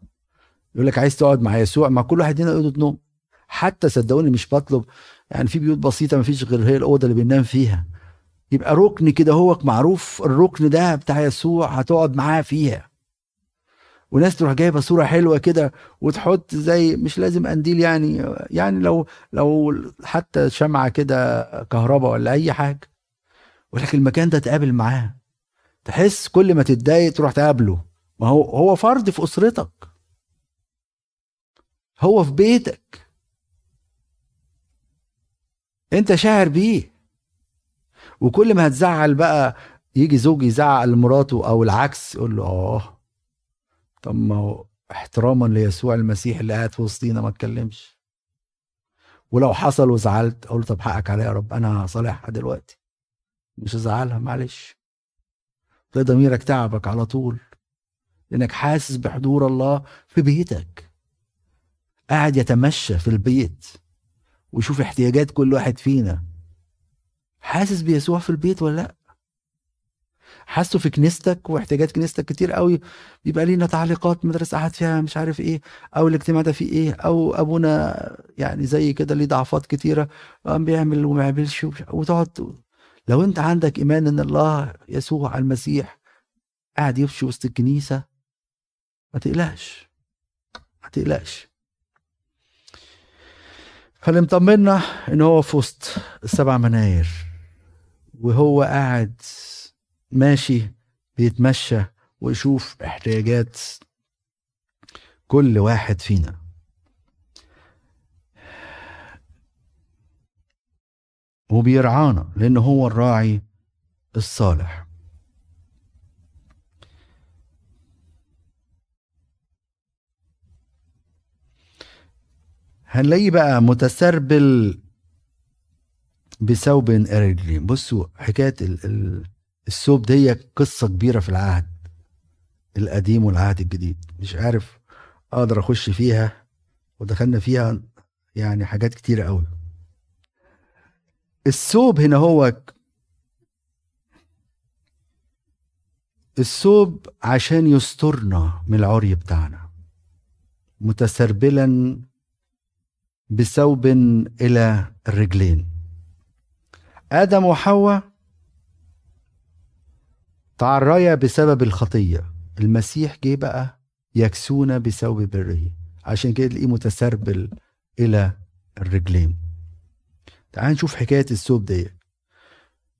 يقول لك عايز تقعد مع يسوع مع كل واحد هنا أوضة نوم. حتى صدقوني مش بطلب يعني في بيوت بسيطة ما فيش غير هي الأوضة اللي بننام فيها. يبقى ركن كده هو معروف الركن ده بتاع يسوع هتقعد معاه فيها. وناس تروح جايبة صورة حلوة كده وتحط زي مش لازم قنديل يعني يعني لو لو حتى شمعة كده كهرباء ولا أي حاجة. ولكن المكان ده تقابل معاه. تحس كل ما تتضايق تروح تقابله. ما هو هو فرد في أسرتك. هو في بيتك. انت شاعر بيه. وكل ما هتزعل بقى يجي زوج يزعق لمراته أو العكس يقول له آه. طب ما هو احتراما ليسوع المسيح اللي قاعد في وسطينا ما اتكلمش ولو حصل وزعلت أقول له طب حقك عليا يا رب أنا صالحها دلوقتي. مش هزعلها معلش. تلاقي ضميرك تعبك على طول. لأنك حاسس بحضور الله في بيتك. قاعد يتمشى في البيت. ويشوف احتياجات كل واحد فينا. حاسس بيسوع في البيت ولا لأ؟ حاسه في كنيستك واحتياجات كنيستك كتير قوي؟ بيبقى لينا تعليقات مدرسة قاعد فيها مش عارف إيه أو الاجتماع ده فيه إيه أو أبونا يعني زي كده ليه ضعفات كتيرة قام بيعمل وما يعملش وتقعد لو أنت عندك إيمان إن الله يسوع المسيح قاعد يمشي وسط الكنيسة ما تقلقش. ما تقلقش. فاللي مطمنا ان هو في وسط السبع مناير وهو قاعد ماشي بيتمشى ويشوف احتياجات كل واحد فينا. وبيرعانا لأنه هو الراعي الصالح. هنلاقيه بقى متسربل بثوب ارجلين بصوا حكاية الثوب دي قصة كبيرة في العهد القديم والعهد الجديد. مش عارف أقدر أخش فيها ودخلنا فيها يعني حاجات كتيرة قوي الثوب هنا هو الثوب عشان يسترنا من العري بتاعنا متسربلا بثوب إلى الرجلين. آدم وحواء تعريا بسبب الخطية. المسيح جه بقى يكسونا بثوب بره عشان كده تلاقيه متسربل إلى الرجلين. تعال نشوف حكاية الثوب دي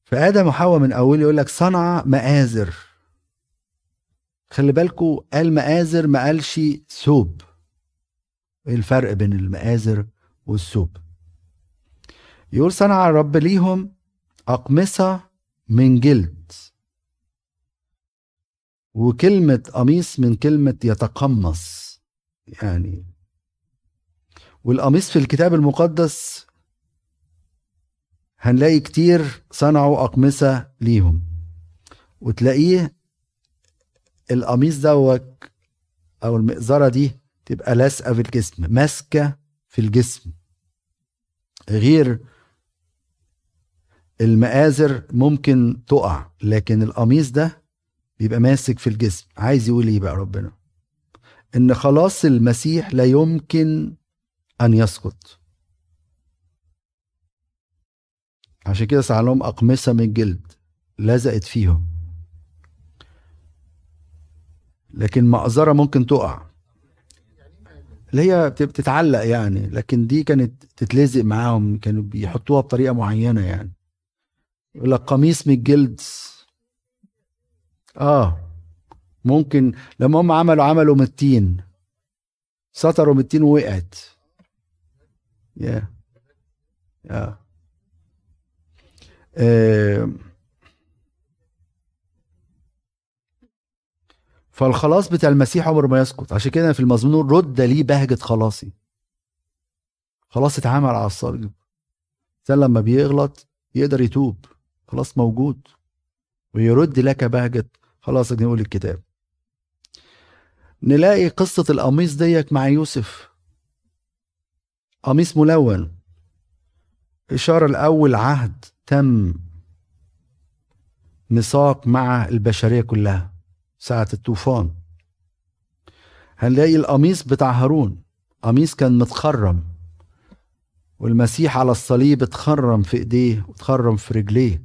فآدم وحواء من اول يقول لك صنع مآزر. خلي بالكوا قال مآزر ما قالش ثوب. إيه الفرق بين المآزر والثوب يقول صنع الرب ليهم أقمصة من جلد وكلمة قميص من كلمة يتقمص. يعني والقميص في الكتاب المقدس هنلاقي كتير صنعوا أقمصة ليهم. وتلاقيه القميص دوت أو المئزرة دي تبقى لازقة في الجسم ماسكة في الجسم. غير المآزر ممكن تقع لكن القميص ده بيبقى ماسك في الجسم. عايز يقول إيه بقى ربنا؟ إن خلاص المسيح لا يمكن أن يسقط. عشان كده سعى لهم أقمصة من جلد لزقت فيهم. لكن مأزرة ممكن تقع. اللي هي بتتعلق يعني لكن دي كانت تتلزق معاهم كانوا بيحطوها بطريقة معينة يعني. يقول لك قميص من الجلد آه. ممكن لما هم عملوا عملوا من التين سطروا من التين ووقعت. يا yeah. yeah. فالخلاص بتاع المسيح عمره ما يسقط. عشان كده في المزمور رد لي بهجة خلاصي. خلاص اتعامل على الصليب. الإنسان لما بيغلط يقدر يتوب. خلاص موجود. ويرد لك بهجة خلاص نقول الكتاب. نلاقي قصة القميص ديك مع يوسف. قميص ملون. إشارة لأول عهد تم ميثاق مع البشرية كلها. ساعة الطوفان. هنلاقي القميص بتاع هارون. قميص كان متخرم. والمسيح على الصليب اتخرم في إيديه واتخرم في رجليه.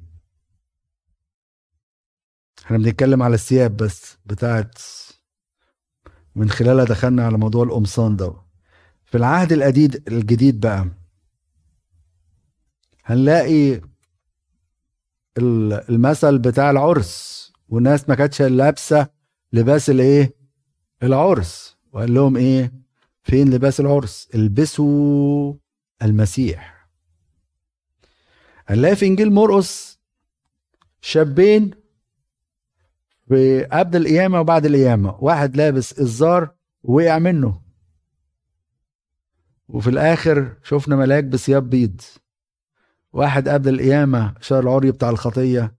إحنا بنتكلم على الثياب بس بتاعت من خلالها دخلنا على موضوع القمصان ده. في العهد الجديد الجديد بقى هنلاقي المثل بتاع العرس. والناس ما كانتش لابسة لباس الإيه؟ العرس. وقال لهم إيه؟ فين لباس العرس؟ البسوا المسيح. هنلاقي في إنجيل مرقس شابين في قبل القيامة وبعد القيامة. واحد لابس الزار ووقع منه. وفي الآخر شفنا ملاك بثياب بيض. واحد قبل القيامة شهر العري بتاع الخطية.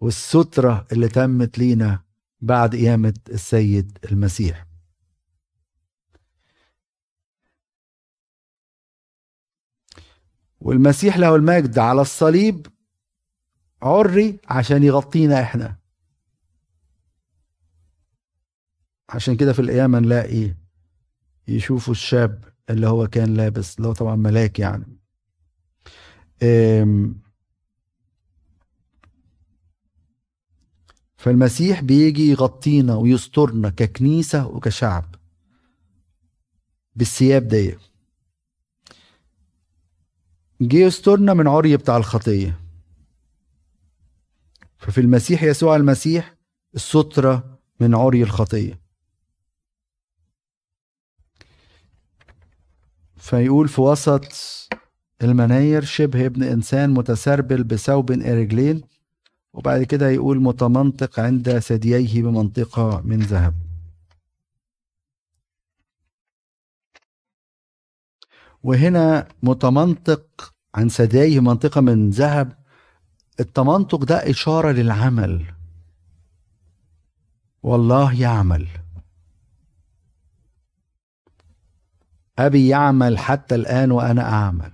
والسترة اللي تمت لينا بعد قيامة السيد المسيح. والمسيح له المجد على الصليب عري عشان يغطينا إحنا. عشان كده في القيامة نلاقي يشوفوا الشاب اللي هو كان لابس اللي هو طبعا ملاك يعني. فالمسيح بيجي يغطينا ويسترنا ككنيسة وكشعب بالثياب دي. جه يسترنا من عري بتاع الخطية. ففي المسيح يسوع المسيح السترة من عري الخطية. فيقول في وسط المناير شبه ابن إنسان متسربل بثوب رجلين وبعد كده يقول متمنطق عند ثدييه بمنطقة من ذهب. وهنا متمنطق عن ثدييه منطقة من ذهب. التمنطق ده إشارة للعمل. والله يعمل. أبي يعمل حتى الآن وأنا أعمل.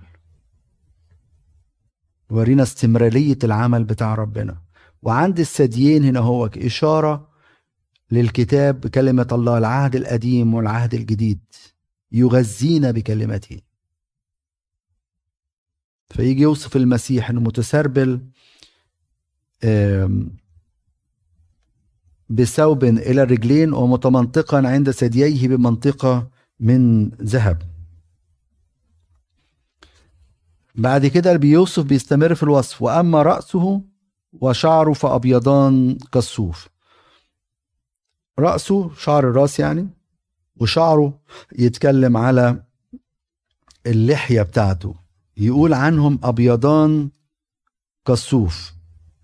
ورينا استمرارية العمل بتاع ربنا. وعند الثديين هنا هو إشارة للكتاب كلمة الله العهد القديم والعهد الجديد يغذينا بكلمته. فيجي يوصف المسيح إنه متسربل بثوب إلى الرجلين ومتمنطقا عند ثدييه بمنطقة من ذهب. بعد كده بيوصف بيستمر في الوصف وأما رأسه وشعره فأبيضان كالصوف. رأسه شعر الراس يعني وشعره يتكلم على اللحية بتاعته. يقول عنهم أبيضان كالصوف.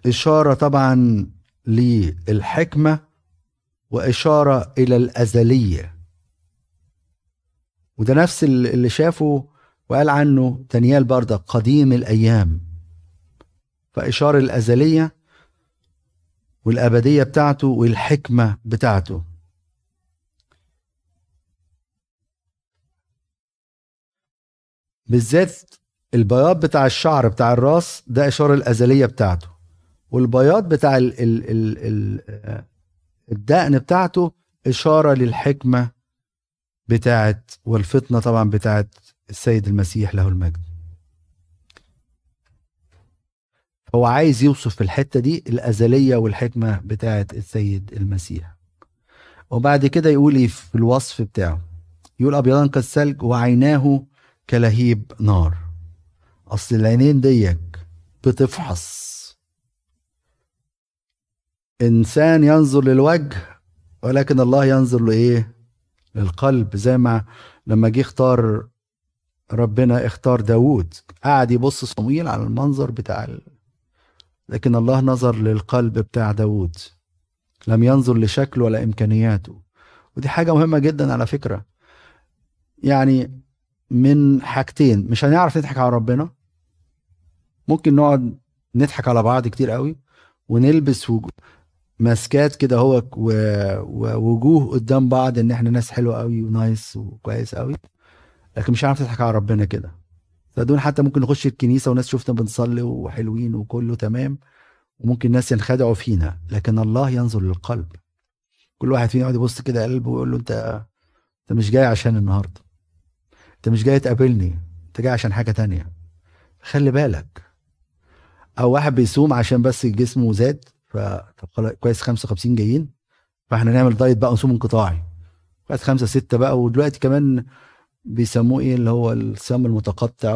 إشارة طبعا للحكمة وإشارة إلى الأزلية. وده نفس اللي شافه وقال عنه دانيال برضه قديم الأيام. فإشارة الأزلية والأبدية بتاعته والحكمة بتاعته. بالذات البياض بتاع الشعر بتاع الراس ده إشارة الأزلية بتاعته والبياض بتاع ال ال ال ال الدقن بتاعته إشارة للحكمة بتاعت والفطنة طبعا بتاعت السيد المسيح له المجد. هو عايز يوصف في الحتة دي الأزلية والحكمة بتاعت السيد المسيح. وبعد كده يقول إيه في الوصف بتاعه؟ يقول أبيضان كالثلج وعيناه كلهيب نار. أصل العينين ديك بتفحص. إنسان ينظر للوجه ولكن الله ينظر لإيه؟ للقلب. زي ما لما جه اختار ربنا اختار داوود قعد يبص صمويل على المنظر بتاع. لكن الله نظر للقلب بتاع داوود. لم ينظر لشكله ولا إمكانياته. ودي حاجة مهمة جدا على فكرة. يعني من حاجتين مش هنعرف نضحك على ربنا. ممكن نقعد نضحك على بعض كتير قوي ونلبس وجو... ماسكات كده هو ووجوه قدام بعض إن إحنا ناس حلوة قوي ونايس وكويس قوي. لكن مش هنعرف نضحك على ربنا كده. فدول حتى ممكن نخش الكنيسة وناس شفنا بنصلي وحلوين وكله تمام وممكن ناس ينخدعوا فينا لكن الله ينظر للقلب. كل واحد فينا يقعد يبص كده قلبه ويقول له انت انت مش جاي عشان النهارده. انت مش جاي تقابلني انت جاي عشان حاجة تانية. خلي بالك. أو واحد بيصوم عشان بس جسمه زاد ف كويس 55 جايين فاحنا نعمل diet بقى ونصوم انقطاعي. خمسة ستة بقى ودلوقتي كمان بيسموه إيه اللي هو الصيام المتقطع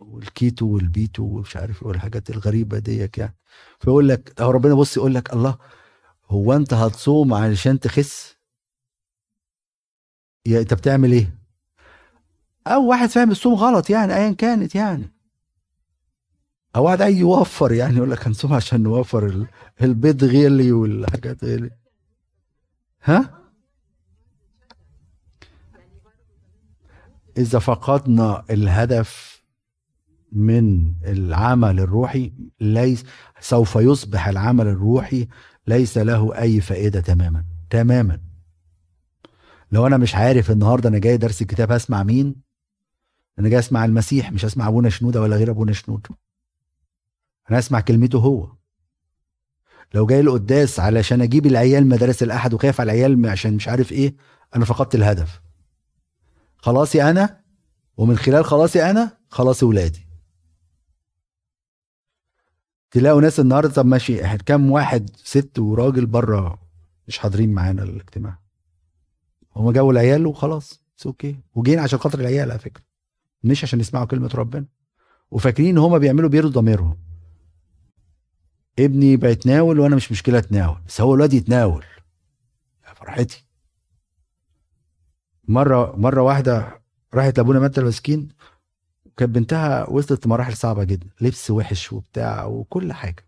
والكيتو والبيتو ومش عارف إيه والحاجات الغريبة ديك يعني. فيقول لك هو ربنا بص يقول لك الله هو أنت هتصوم علشان تخس؟ يا أنت بتعمل إيه؟ أو واحد فاهم الصوم غلط يعني ايا كانت يعني. أو واحد عايز يوفر يعني يقول لك هنصوم عشان نوفر البيض غالي والحاجات غالي ها؟ إذا فقدنا الهدف من العمل الروحي ليس سوف يصبح العمل الروحي ليس له أي فائدة تماما تماما. لو أنا مش عارف النهارده أنا جاي درس الكتاب هسمع مين؟ أنا جاي أسمع المسيح مش اسمع أبونا شنودة ولا غير أبونا شنوده أنا اسمع كلمته هو. لو جاي القداس علشان أجيب العيال مدارس الأحد وخايف على العيال عشان مش عارف إيه أنا فقدت الهدف. خلاصي أنا ومن خلال خلاصي أنا خلاص ولادي. تلاقوا ناس النهارده طب ماشي كام واحد ست وراجل بره مش حاضرين معانا الاجتماع. هما جابوا العيال وخلاص أوكي وجين عشان خاطر العيال على فكرة مش عشان يسمعوا كلمة ربنا. وفاكرين إن هما بيعملوا بيرضوا ضميرهم. ابني بيتناول وأنا مش مشكلة أتناول بس هو الواد يتناول. يا فرحتي. مره مرة واحدة راحت لأبونا متى المسكين. كانت بنتها وصلت لمراحل صعبة جدا. لبس وحش وبتاع وكل حاجة.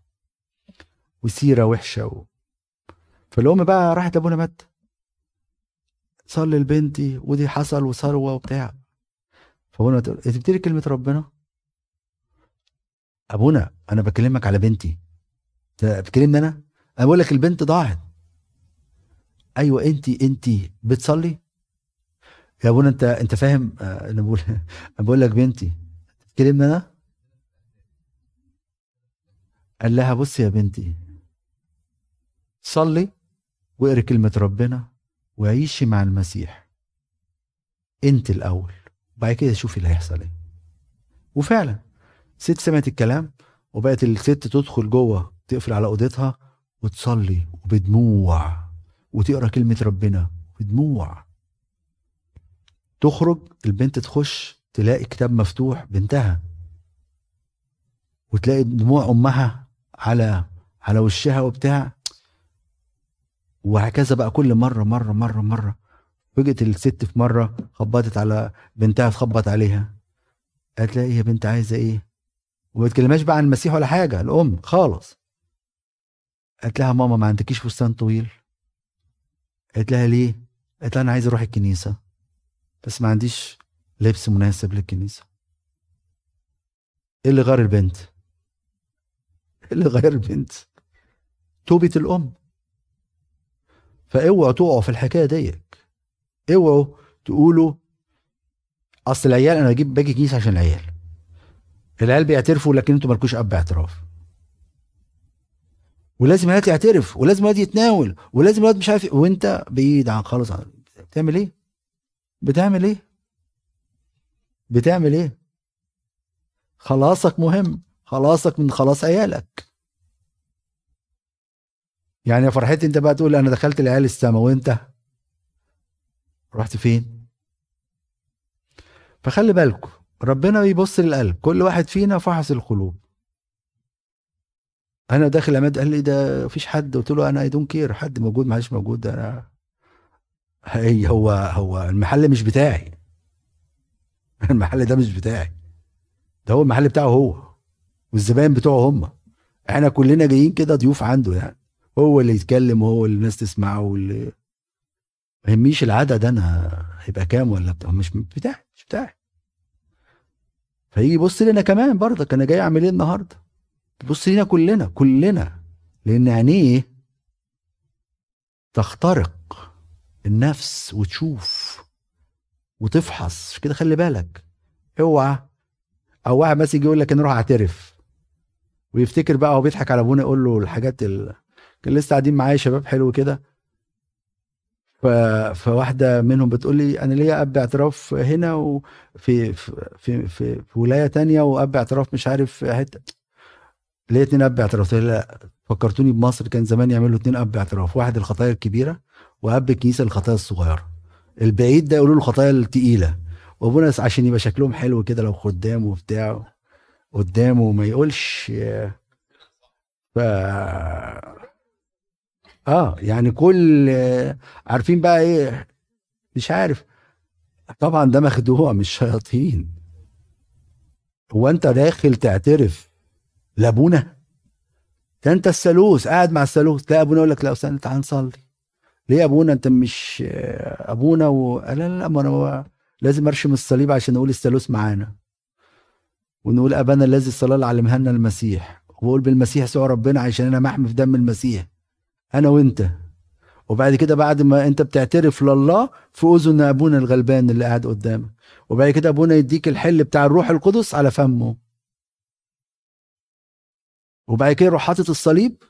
وسيرة وحشة و... فالأم بقى راحت لأبونا متى صلي لبنتي ودي حصل وثروة وبتاع. فأبونا تقول انت بتقولي كلمة ربنا؟ أبونا أنا بكلمك على بنتي. بتكلمني أنا؟ أنا بقول لك البنت ضاعت. أيوه انت انت بتصلي؟ يا ابونا انت انت فاهم آه، أنا بقول بقول لك بنتي بتكلمني أنا؟ قال لها بصي يا بنتي صلي واقري كلمة ربنا وعيشي مع المسيح. انت الأول وبعد كده شوفي اللي هيحصل إيه. وفعلا ست سمعت الكلام وبقت الست تدخل جوه تقفل على أوضتها وتصلي وبدموع وتقرأ كلمة ربنا بدموع تخرج البنت تخش تلاقي كتاب مفتوح بنتها. وتلاقي دموع أمها على على وشها وبتاع. وهكذا بقى كل مرة مرة مرة مرة. فجأة الست في مرة خبطت على بنتها تخبط عليها. قالت لها إيه يا بنت عايزة إيه؟ وما بتكلمهاش بقى عن المسيح ولا حاجة الأم خالص. قالت لها ماما ما عندكيش فستان طويل. قالت لها ليه؟ قالت لها أنا عايزه أروح الكنيسة. بس ما عنديش لبس مناسب للكنيسة. إيه اللي غير البنت؟ إيه اللي غير البنت؟ توبة الأم. فأوعوا تقعوا في الحكاية ديك. أوعوا تقولوا أصل العيال أنا بجيب باجي كنيسة عشان العيال. العيال بيعترفوا لكن أنتوا مالكوش أب اعتراف ولازم الواد يعترف ولازم الواد يتناول ولازم الواد مش عارف إيه، وأنت بعيد عن خالص عن بتعمل إيه؟ بتعمل إيه؟ بتعمل إيه؟ خلاصك مهم خلاصك من خلاص عيالك. يعني يا فرحتي انت بقى تقول أنا دخلت العيال السما وانت؟ رحت فين؟ فخلي بالكم ربنا بيبص للقلب كل واحد فينا فحص القلوب. أنا داخل عماد قال لي ده مفيش حد؟ قلت له أنا I don't care حد موجود معلش موجود ده أنا هي هو هو المحل مش بتاعي. المحل ده مش بتاعي. ده هو المحل بتاعه هو والزباين بتوعه هم. إحنا كلنا جايين كده ضيوف عنده يعني. هو اللي يتكلم وهو اللي الناس تسمعه واللي ما يهمنيش العدد أنا هيبقى كام ولا بتاع. مش بتاعي مش بتاعي. فيجي يبص لنا كمان برضك أنا جاي اعمل إيه النهارده؟ يبص لنا كلنا كلنا. لأن عينيه تخترق. النفس وتشوف وتفحص. كده؟ خلي بالك. اوعى أو واحد بس يجي يقول لك أنا أروح اعترف. ويفتكر بقى هو بيضحك على ابونا يقول له الحاجات ال... كان لسه قاعدين معايا شباب حلو كده. ف... فواحدة منهم بتقول لي أنا ليا أب اعتراف هنا وفي في في, في, في ولاية تانية وأب اعتراف مش عارف حتة. ليا اتنين أب اعتراف. لا فكرتوني بمصر. كان زمان يعملوا اتنين أب اعتراف. واحد الخطايا الكبيرة واب الكنيسة الخطايا الصغيرة. البعيد ده يقولوا له الخطايا التقيلة. وابونا عشان يبقى شكلهم حلو كده لو خدام وبتاع قدامه ما يقولش ف آه يعني كل عارفين بقى إيه؟ مش عارف. طبعا ده مخدوع مش شياطين. هو أنت داخل تعترف لأبونا؟ ده أنت الثالوث قاعد مع الثالوث. لا أبونا يقول لك لا استنى تعال نصلي. ليه يا أبونا؟ أنت مش أبونا و... لا لا لا ما أنا لازم أرشم الصليب عشان أقول الثالوث معانا. ونقول أبانا الذي الصلاه اللي علمها لنا المسيح. واقول بالمسيح سوى ربنا عشان أنا محمي في دم المسيح. أنا وأنت. وبعد كده بعد ما أنت بتعترف لله في أذن أبونا الغلبان اللي قاعد قدامك. وبعد كده أبونا يديك الحل بتاع الروح القدس على فمه. وبعد كده يروح حاطط الصليب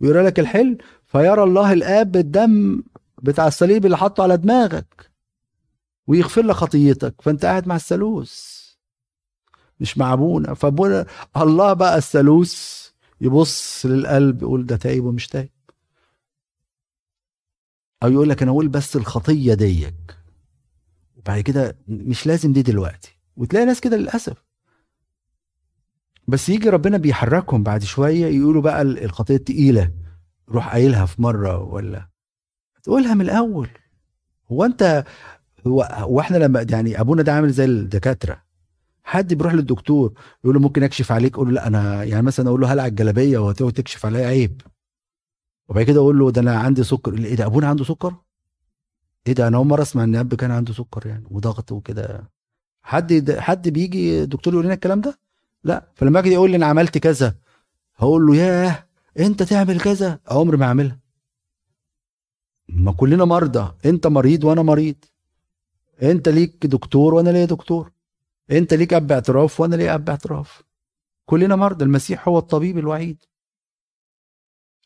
ويرى لك الحل فيرى الله الآب بالدم بتاع الصليب اللي حاطه على دماغك ويغفر لك خطيتك فأنت قاعد مع الثالوث. مش مع أبونا. فأبونا الله بقى الثالوث يبص للقلب يقول ده تايب ومش تايب. أو يقول لك أنا أقول بس الخطية ديك. وبعد كده مش لازم دي دلوقتي. وتلاقي ناس كده للأسف. بس يجي ربنا بيحركهم بعد شوية يقولوا بقى الخطية التقيلة. روح قايلها في مرة ولا تقولها من الأول. هو أنت هو هو إحنا لما يعني أبونا ده عامل زي الدكاترة. حد بيروح للدكتور يقول له ممكن أكشف عليك؟ يقول له لا أنا يعني مثلا أقول له هلع الجلابية وهتقعد تكشف عليا عيب. وبعد كده أقول له ده أنا عندي سكر. إيه ده أبونا عنده سكر؟ إيه ده أنا أول مرة أسمع إن أب كان عنده سكر يعني وضغط وكده. حد حد بيجي دكتور يقول لنا الكلام ده؟ لا. فلما أجي يقول لي أنا عملت كذا هقول له ياه! انت تعمل كذا؟ عمري ما اعملها. ما كلنا مرضى. انت مريض وأنا مريض. انت ليك دكتور وأنا ليا دكتور. انت ليك اب اعتراف وأنا ليا اب اعتراف. كلنا مرضى. المسيح هو الطبيب الوحيد.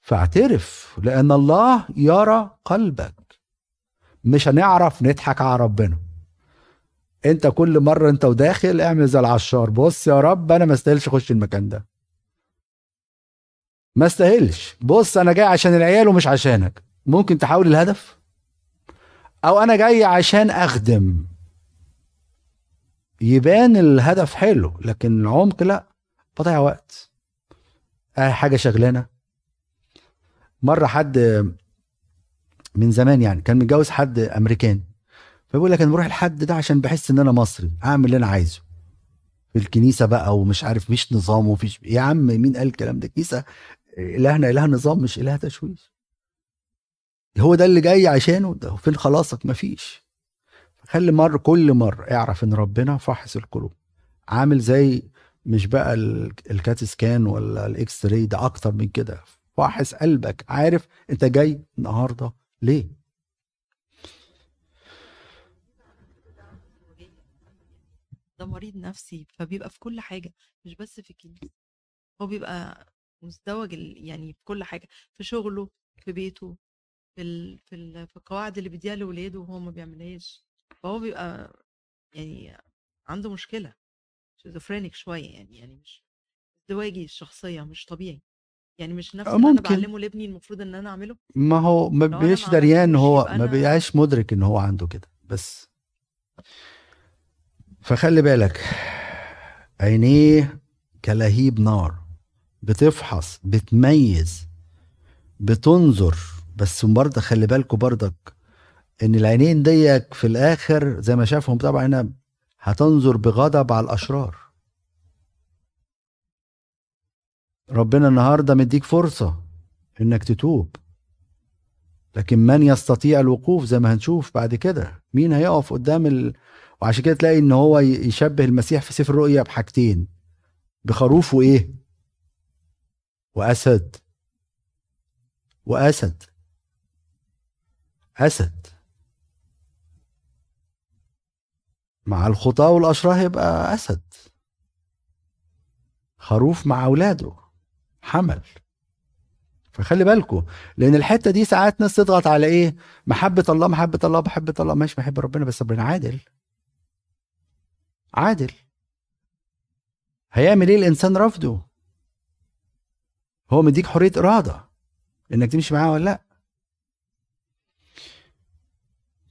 فاعترف لأن الله يرى قلبك. مش هنعرف نضحك على ربنا. انت كل مرة انت وداخل اعمل زي العشار. بص يا رب أنا ما استاهلش اخش المكان ده. ما استاهلش. بص أنا جاي عشان العيال ومش عشانك. ممكن تحاول الهدف؟ أو أنا جاي عشان أخدم. يبان الهدف حلو لكن العمق لا. بضيع وقت. اي حاجة شغلانة. مرة حد من زمان يعني كان متجوز حد امريكاني فبيقول لك أنا بروح الحد ده عشان بحس إن أنا مصري. أعمل اللي أنا عايزه. في الكنيسة بقى ومش عارف مش نظام ومفيش يا عم مين قال الكلام ده؟ كنيسة إلهنا إله نظام مش إله تشويش. هو ده اللي جاي عشانه؟ ده فين خلاصك مفيش. خلي مر كل مره اعرف إن ربنا فحص القلوب. عامل زي مش بقى ال CAT scan ولا ال X-ray ده أكتر من كده. فاحص قلبك. عارف أنت جاي النهارده ليه؟ ده مريض نفسي فبيبقى في كل حاجة مش بس في الكنيسة هو بيبقى مزدوج يعني في كل حاجة في شغله في بيته في ال... في, ال... في القواعد اللي بيديها لولاده وهو ما بيعملهاش. فهو بيبقى يعني عنده مشكلة شيزوفرينيك شوية يعني يعني مش ازدواجي الشخصية مش طبيعي. يعني مش نفس اللي أنا بعلمه لابني المفروض إن أنا أعمله؟ ما هو ما بيبقاش دريان هو ما بيبقاش مدرك إن هو عنده كده بس. فخلي بالك عينيه كلهيب نار. بتفحص بتميز بتنظر. بس برضه خلي بالكوا برضك إن العينين ديك في الآخر زي ما شافهم طبعا هنا هتنظر بغضب على الأشرار. ربنا النهارده مديك فرصة إنك تتوب. لكن من يستطيع الوقوف زي ما هنشوف بعد كده؟ مين هيقف قدام ال... وعشان كده تلاقي إن هو يشبه المسيح في سفر الرؤيا بحاجتين. بخروف وايه وأسد. وأسد. أسد. مع الخطاة والأشرار يبقى أسد. خروف مع أولاده. حمل. فخلي بالكم لأن الحتة دي ساعات ناس تضغط على إيه؟ محبة الله محبة الله محبة الله. ماشي محب ربنا بس ربنا عادل. عادل. هيعمل إيه الإنسان رفضه هو مديك حرية إرادة إنك تمشي معاه ولا لأ.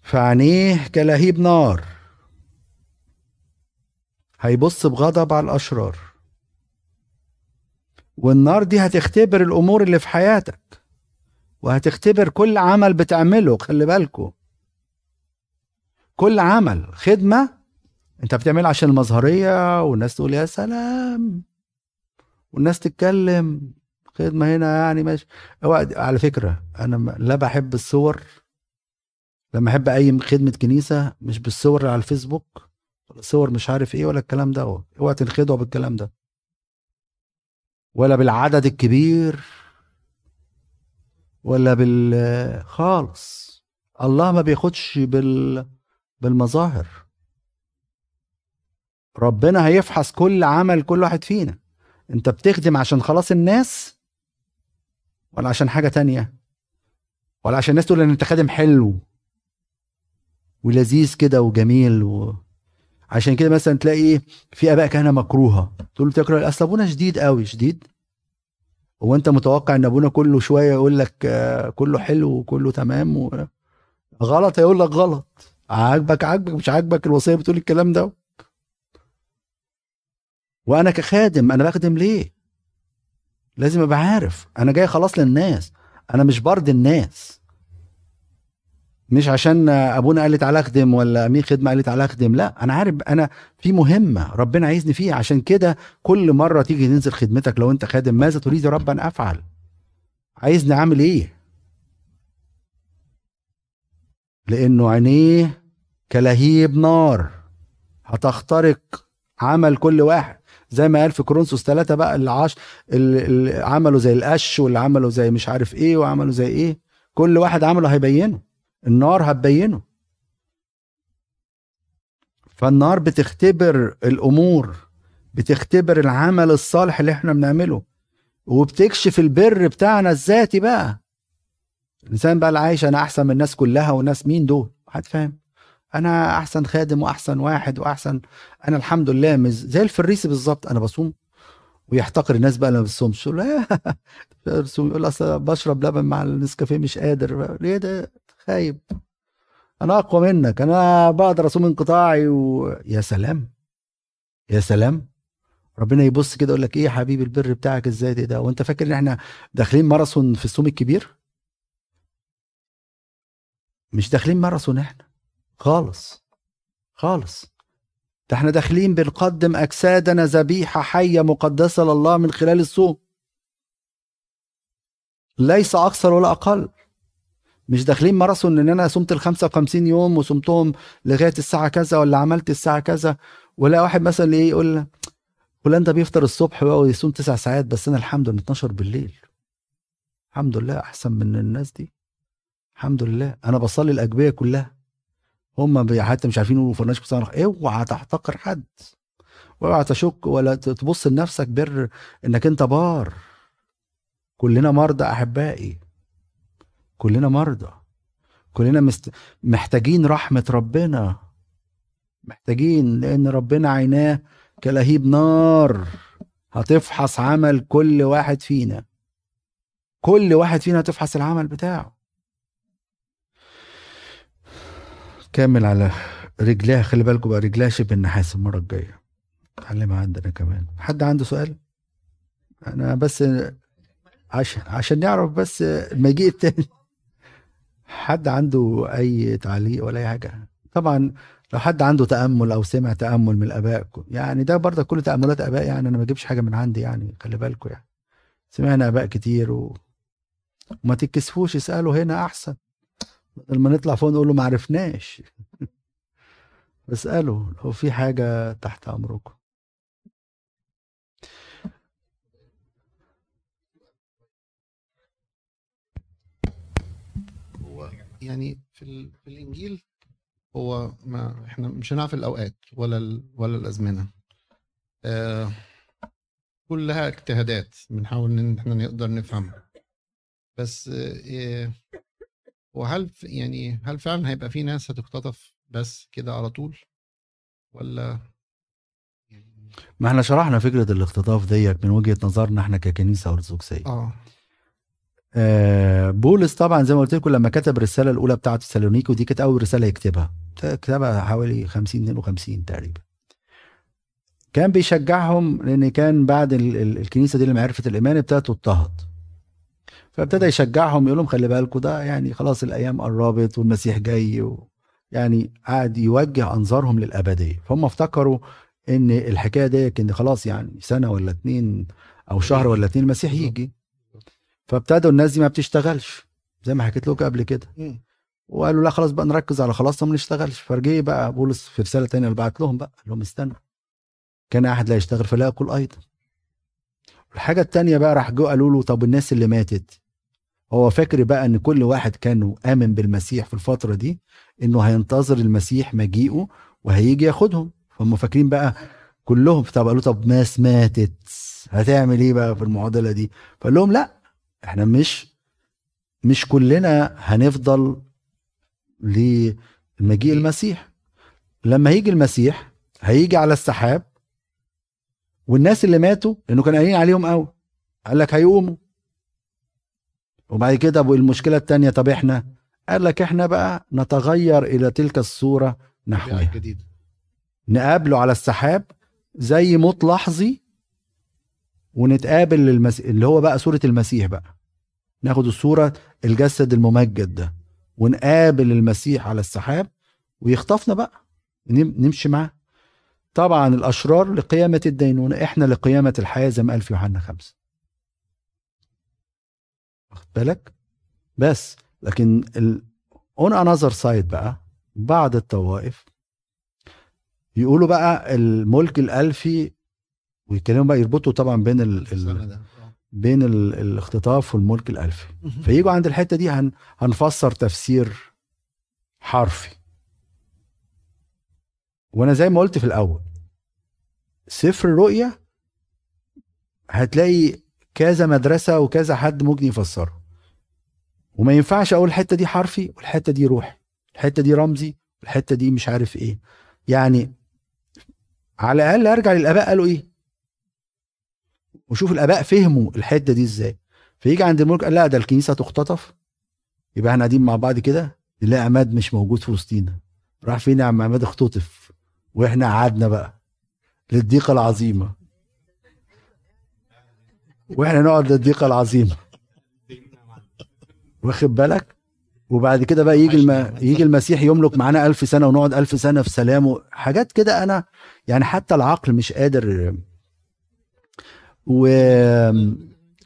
فعينيه كلهيب نار. هيبص بغضب على الأشرار. والنار دي هتختبر الأمور اللي في حياتك وهتختبر كل عمل بتعمله خلي بالكو كل عمل خدمة أنت بتعملها عشان المظهرية والناس تقول يا سلام والناس تتكلم. خدمة هنا يعني ماشي. على فكرة أنا لا بحب الصور. لما أحب أي خدمة كنيسة مش بالصور على الفيسبوك ولا صور مش عارف إيه ولا الكلام ده. أوعى تنخدعوا بالكلام ده. ولا بالعدد الكبير ولا بال خالص. الله ما بياخدش بال بالمظاهر. ربنا هيفحص كل عمل كل واحد فينا. أنت بتخدم عشان خلاص الناس ولا عشان حاجة تانية. ولا عشان الناس تقول إن انت خادم حلو ولذيذ كده وجميل و... عشان كده مثلا تلاقي في آباء كهنة مكروهة تقول له تكره أصل أبونا شديد قوي شديد. هو انت متوقع إن أبونا كله شوية يقول لك آه، كله حلو وكله تمام و... غلط هيقول لك غلط. عاجبك عاجبك مش عاجبك الوصية بتقول الكلام ده؟ وأنا كخادم أنا بخدم ليه؟ لازم أبقى عارف. أنا جاي خلاص للناس. أنا مش برضي الناس. مش عشان أبونا قال لي تعالى أخدم ولا امين خدمة قال لي تعالى أخدم. لا أنا عارف أنا في مهمة ربنا عايزني فيها. عشان كده كل مرة تيجي تنزل خدمتك لو أنت خادم ماذا تريد يا رب ان أفعل؟ عايزني أعمل إيه؟ لأنه عينيه كلهيب نار. هتخترق عمل كل واحد. زي ما قال في كورنثوس ثلاثة بقى اللي عاش اللي عملوا زي القش واللي عملوا زي مش عارف إيه وعملوا زي إيه. كل واحد عمله هيبينه. النار هتبينه. فالنار بتختبر الأمور بتختبر العمل الصالح اللي إحنا بنعمله. وبتكشف البر بتاعنا الذاتي بقى. الإنسان بقى اللي عايش أنا أحسن من الناس كلها والناس مين دول؟ حد فاهم. أنا أحسن خادم وأحسن واحد وأحسن. أنا الحمد لله مز... زي الفريسي بالظبط. أنا بصوم ويحتقر الناس بقى اللي ما بتصومش. لا يقول أصل بشرب لبن مع النسكافيه مش قادر. ليه ده؟ خايب. أنا أقوى منك. أنا بقدر أصوم انقطاعي و... يا سلام. يا سلام. ربنا يبص كده يقول لك إيه يا حبيبي البر بتاعك إزاي ده, ده؟ وأنت فاكر إن إحنا داخلين ماراثون في الصوم الكبير؟ مش داخلين ماراثون إحنا. خالص خالص. ده إحنا داخلين بنقدم أجسادنا ذبيحة حية مقدسة لله من خلال الصوم ليس أكثر ولا أقل. مش داخلين ماراثون ان أنا صمت ال 55 يوم وصمتهم لغاية الساعة كذا ولا عملت الساعة كذا. ولا واحد مثلا إيه يقول فلان ده بيفطر الصبح بقى ويصوم تسع ساعات بس أنا الحمد لله 12 بالليل. الحمد لله أحسن من الناس دي. الحمد لله. أنا بصلي الأجبية كلها. هم حتى مش عارفين يقولوا فرناش بصنع اوعى تحتقر حد. اوعى تشك ولا تبص لنفسك بر انك انت بار. كلنا مرضى احبائي. كلنا مرضى. كلنا مست... محتاجين رحمة ربنا. محتاجين لأن ربنا عيناه كلهيب نار. هتفحص عمل كل واحد فينا. كل واحد فينا هتفحص العمل بتاعه. كامل على رجليها. خلي بالكم بقى رجليها شبه النحاس المرة الجاية. علمها عندنا كمان. حد عنده سؤال؟ أنا بس عشان عشان نعرف بس المجيء التاني. حد عنده أي تعليق ولا أي حاجة؟ طبعا لو حد عنده تأمل أو سمع تأمل من الاباء يعني ده برضه كل تأملات آباء يعني أنا ما بجيبش حاجة من عندي يعني خلي بالكم يعني. سمعنا آباء كتير و... وما تتكسفوش اسألوا هنا أحسن. بدل ما نطلع فوق نقول له ما عرفناش. اسأله لو في حاجة تحت أمركم. هو يعني في, في الإنجيل هو ما إحنا مش هنعرف الأوقات ولا ال ولا الأزمنة. آه كلها اجتهادات بنحاول إن إحنا نقدر نفهمها بس آه وهل يعني هل فعلا هيبقى في ناس هتختطف بس كده على طول؟ ولا يعني ما إحنا شرحنا فكرة الاختطاف ديت من وجهة نظرنا إحنا ككنيسة أرثوذكسية. آه. آه بولس طبعا زي ما قلت لكم لما كتب الرسالة الأولى بتاعه سالونيكو ودي كانت أول رسالة يكتبها. كتبها حوالي 50 52 تقريبا. كان بيشجعهم لأن كان بعد الكنيسة دي لما عرفت الإيمان ابتدت تضطهد. فابتدى يشجعهم يقول لهم خلي بالكم ده يعني خلاص الأيام قربت والمسيح جاي و يعني قعد يوجه أنظارهم للأبدية. فهم افتكروا إن الحكاية دي إن خلاص يعني سنة ولا اتنين أو شهر ولا اتنين المسيح يجي. فابتدوا الناس دي ما بتشتغلش زي ما حكيت لكم قبل كده. وقالوا لا خلاص بقى نركز على خلاصنا ما نشتغلش. فرجي بقى بولس في رسالة تانية اللي بعت لهم بقى قال لهم استنوا. كان أحد لا يشتغل فلا ياكل أيضا. الحاجة التانية بقى راح جو قالوا له طب الناس اللي ماتت هو فاكر بقى إن كل واحد كان آمن بالمسيح في الفترة دي إنه هينتظر المسيح مجيئه وهيجي ياخدهم. فهم فاكرين بقى كلهم طب قالوا طب ناس ماتت هتعمل إيه بقى في المعضلة دي؟ فقال لهم لأ إحنا مش مش كلنا هنفضل لمجيء المسيح. لما هيجي المسيح هيجي على السحاب والناس اللي ماتوا لأنه كان قايلين عليهم قوي قال لك هيقوموا. وبعد كده ابو المشكلة الثانية طب إحنا؟ قال لك إحنا بقى نتغير إلى تلك الصورة نحوها. نقابله على السحاب زي موت لحظي ونتقابل للمسيح اللي هو بقى صورة المسيح بقى. ناخد الصورة الجسد الممجد ده ونقابل المسيح على السحاب ويخطفنا بقى. نمشي معاه. طبعا الأشرار لقيامة الدينونه إحنا لقيامة الحياة زي ما قال في يوحنا خمسة. واخد بالك؟ بس. لكن on another side بقى بعض الطوائف يقولوا بقى الملك الألفي ويتكلموا بقى يربطوا طبعا بين ال ال آه. بين ال الاختطاف والملك الألفي. فييجوا عند الحتة دي هن هنفسر تفسير حرفي. وأنا زي ما قلت في الأول سفر الرؤيا هتلاقي كذا مدرسة وكذا حد ممكن يفسره. وما ينفعش أقول الحتة دي حرفي والحتة دي روحي الحتة دي رمزي والحتة دي مش عارف إيه. يعني على الأقل أرجع للآباء قالوا إيه؟ وشوف الآباء فهموا الحتة دي إزاي. فيجي عند الملك قال لا ده الكنيسة تختطف. يبقى إحنا قاعدين مع بعض كده نلاقي عماد مش موجود في وسطينا. راح فين يا عم عماد؟ اختطف. وإحنا قعدنا بقى للضيقة العظيمة. وإحنا نقعد للضيقه العظيمه واخد بالك؟ وبعد كده بقى يجي الم... يجي المسيح يملك معانا ألف سنة ونقعد ألف سنة في سلام حاجات كده أنا يعني حتى العقل مش قادر و...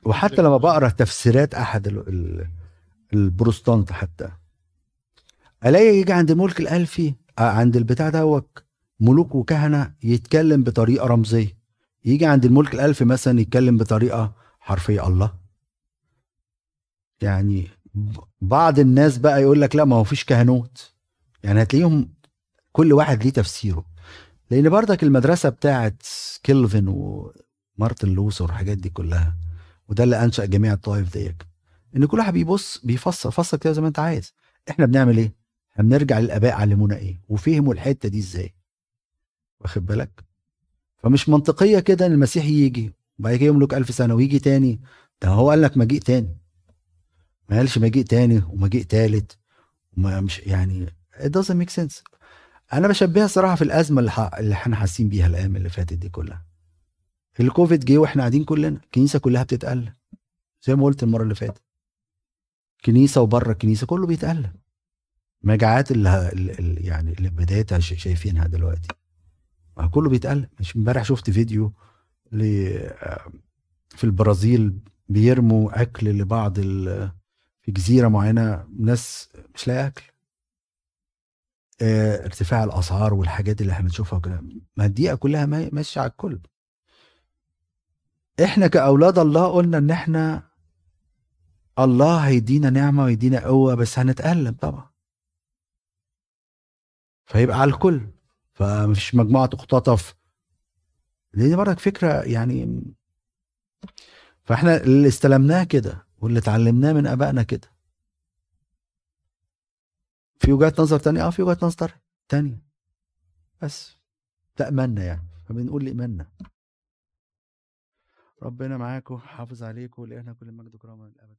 وحتى لما بقرأ تفسيرات أحد ال... ال... البروستانت حتى ألاقي يجي عند الملك الألفي آه، عند البتاع دوت ملوك وكهنة يتكلم بطريقة رمزية. يجي عند الملك الالفي مثلا يتكلم بطريقة حرفية الله. يعني بعض الناس بقى يقول لك لا ما هو فيش كهنوت. يعني هتلاقيهم كل واحد ليه تفسيره. لأن بردك المدرسة بتاعت كيلفن ومارتن لوثر والحاجات دي كلها وده اللي أنشأ جميع الطوائف ديت إن كل واحد بيبص بيفسر فسر كده زي ما أنت عايز. إحنا بنعمل إيه؟ إحنا بنرجع للأباء علمونا إيه؟ وفهموا الحتة دي إزاي؟ واخد بالك؟ فمش منطقية كده إن المسيح يجي وبعد كده يملك ألف سنة ويجي تاني. ده هو قال لك مجيء تاني. ما قالش مجيء تاني ومجيء تالت. وما مش يعني it doesn't make sense. أنا بشبهها صراحة في الأزمة اللي. اللي إحنا حاسين بيها الأيام اللي فاتت دي كلها. الكوفيد جه وإحنا قاعدين كلنا. الكنيسة كلها بتتقلب. زي ما قلت المرة اللي فاتت. كنيسة وبره الكنيسة كله بيتقلب. مجاعات اللي, اللي يعني اللي بدايتها شايفينها دلوقتي. كله بيتقلب مش امبارح شفت فيديو ل في البرازيل بيرموا أكل لبعض في جزيرة معينة ناس مش لاقي أكل. آه ارتفاع الأسعار والحاجات اللي إحنا بنشوفها كده ما الدقيقة كلها ماشية على الكل. إحنا كأولاد الله قلنا إن إحنا الله هيدينا نعمة ويدينا قوة بس هنتألم طبعا. فيبقى على الكل. فمفيش مجموعة تختطف لأن برضك فكرة يعني فإحنا اللي استلمناه كده واللي اتعلمناه من آبائنا كده. في وجهات نظر تانية؟ آه في وجهات نظر تانية. بس تأمنا يعني فبنقول لإيماننا. ربنا معاكم حافظ عليكم ولإحنا كل مجد وكرامة للأبد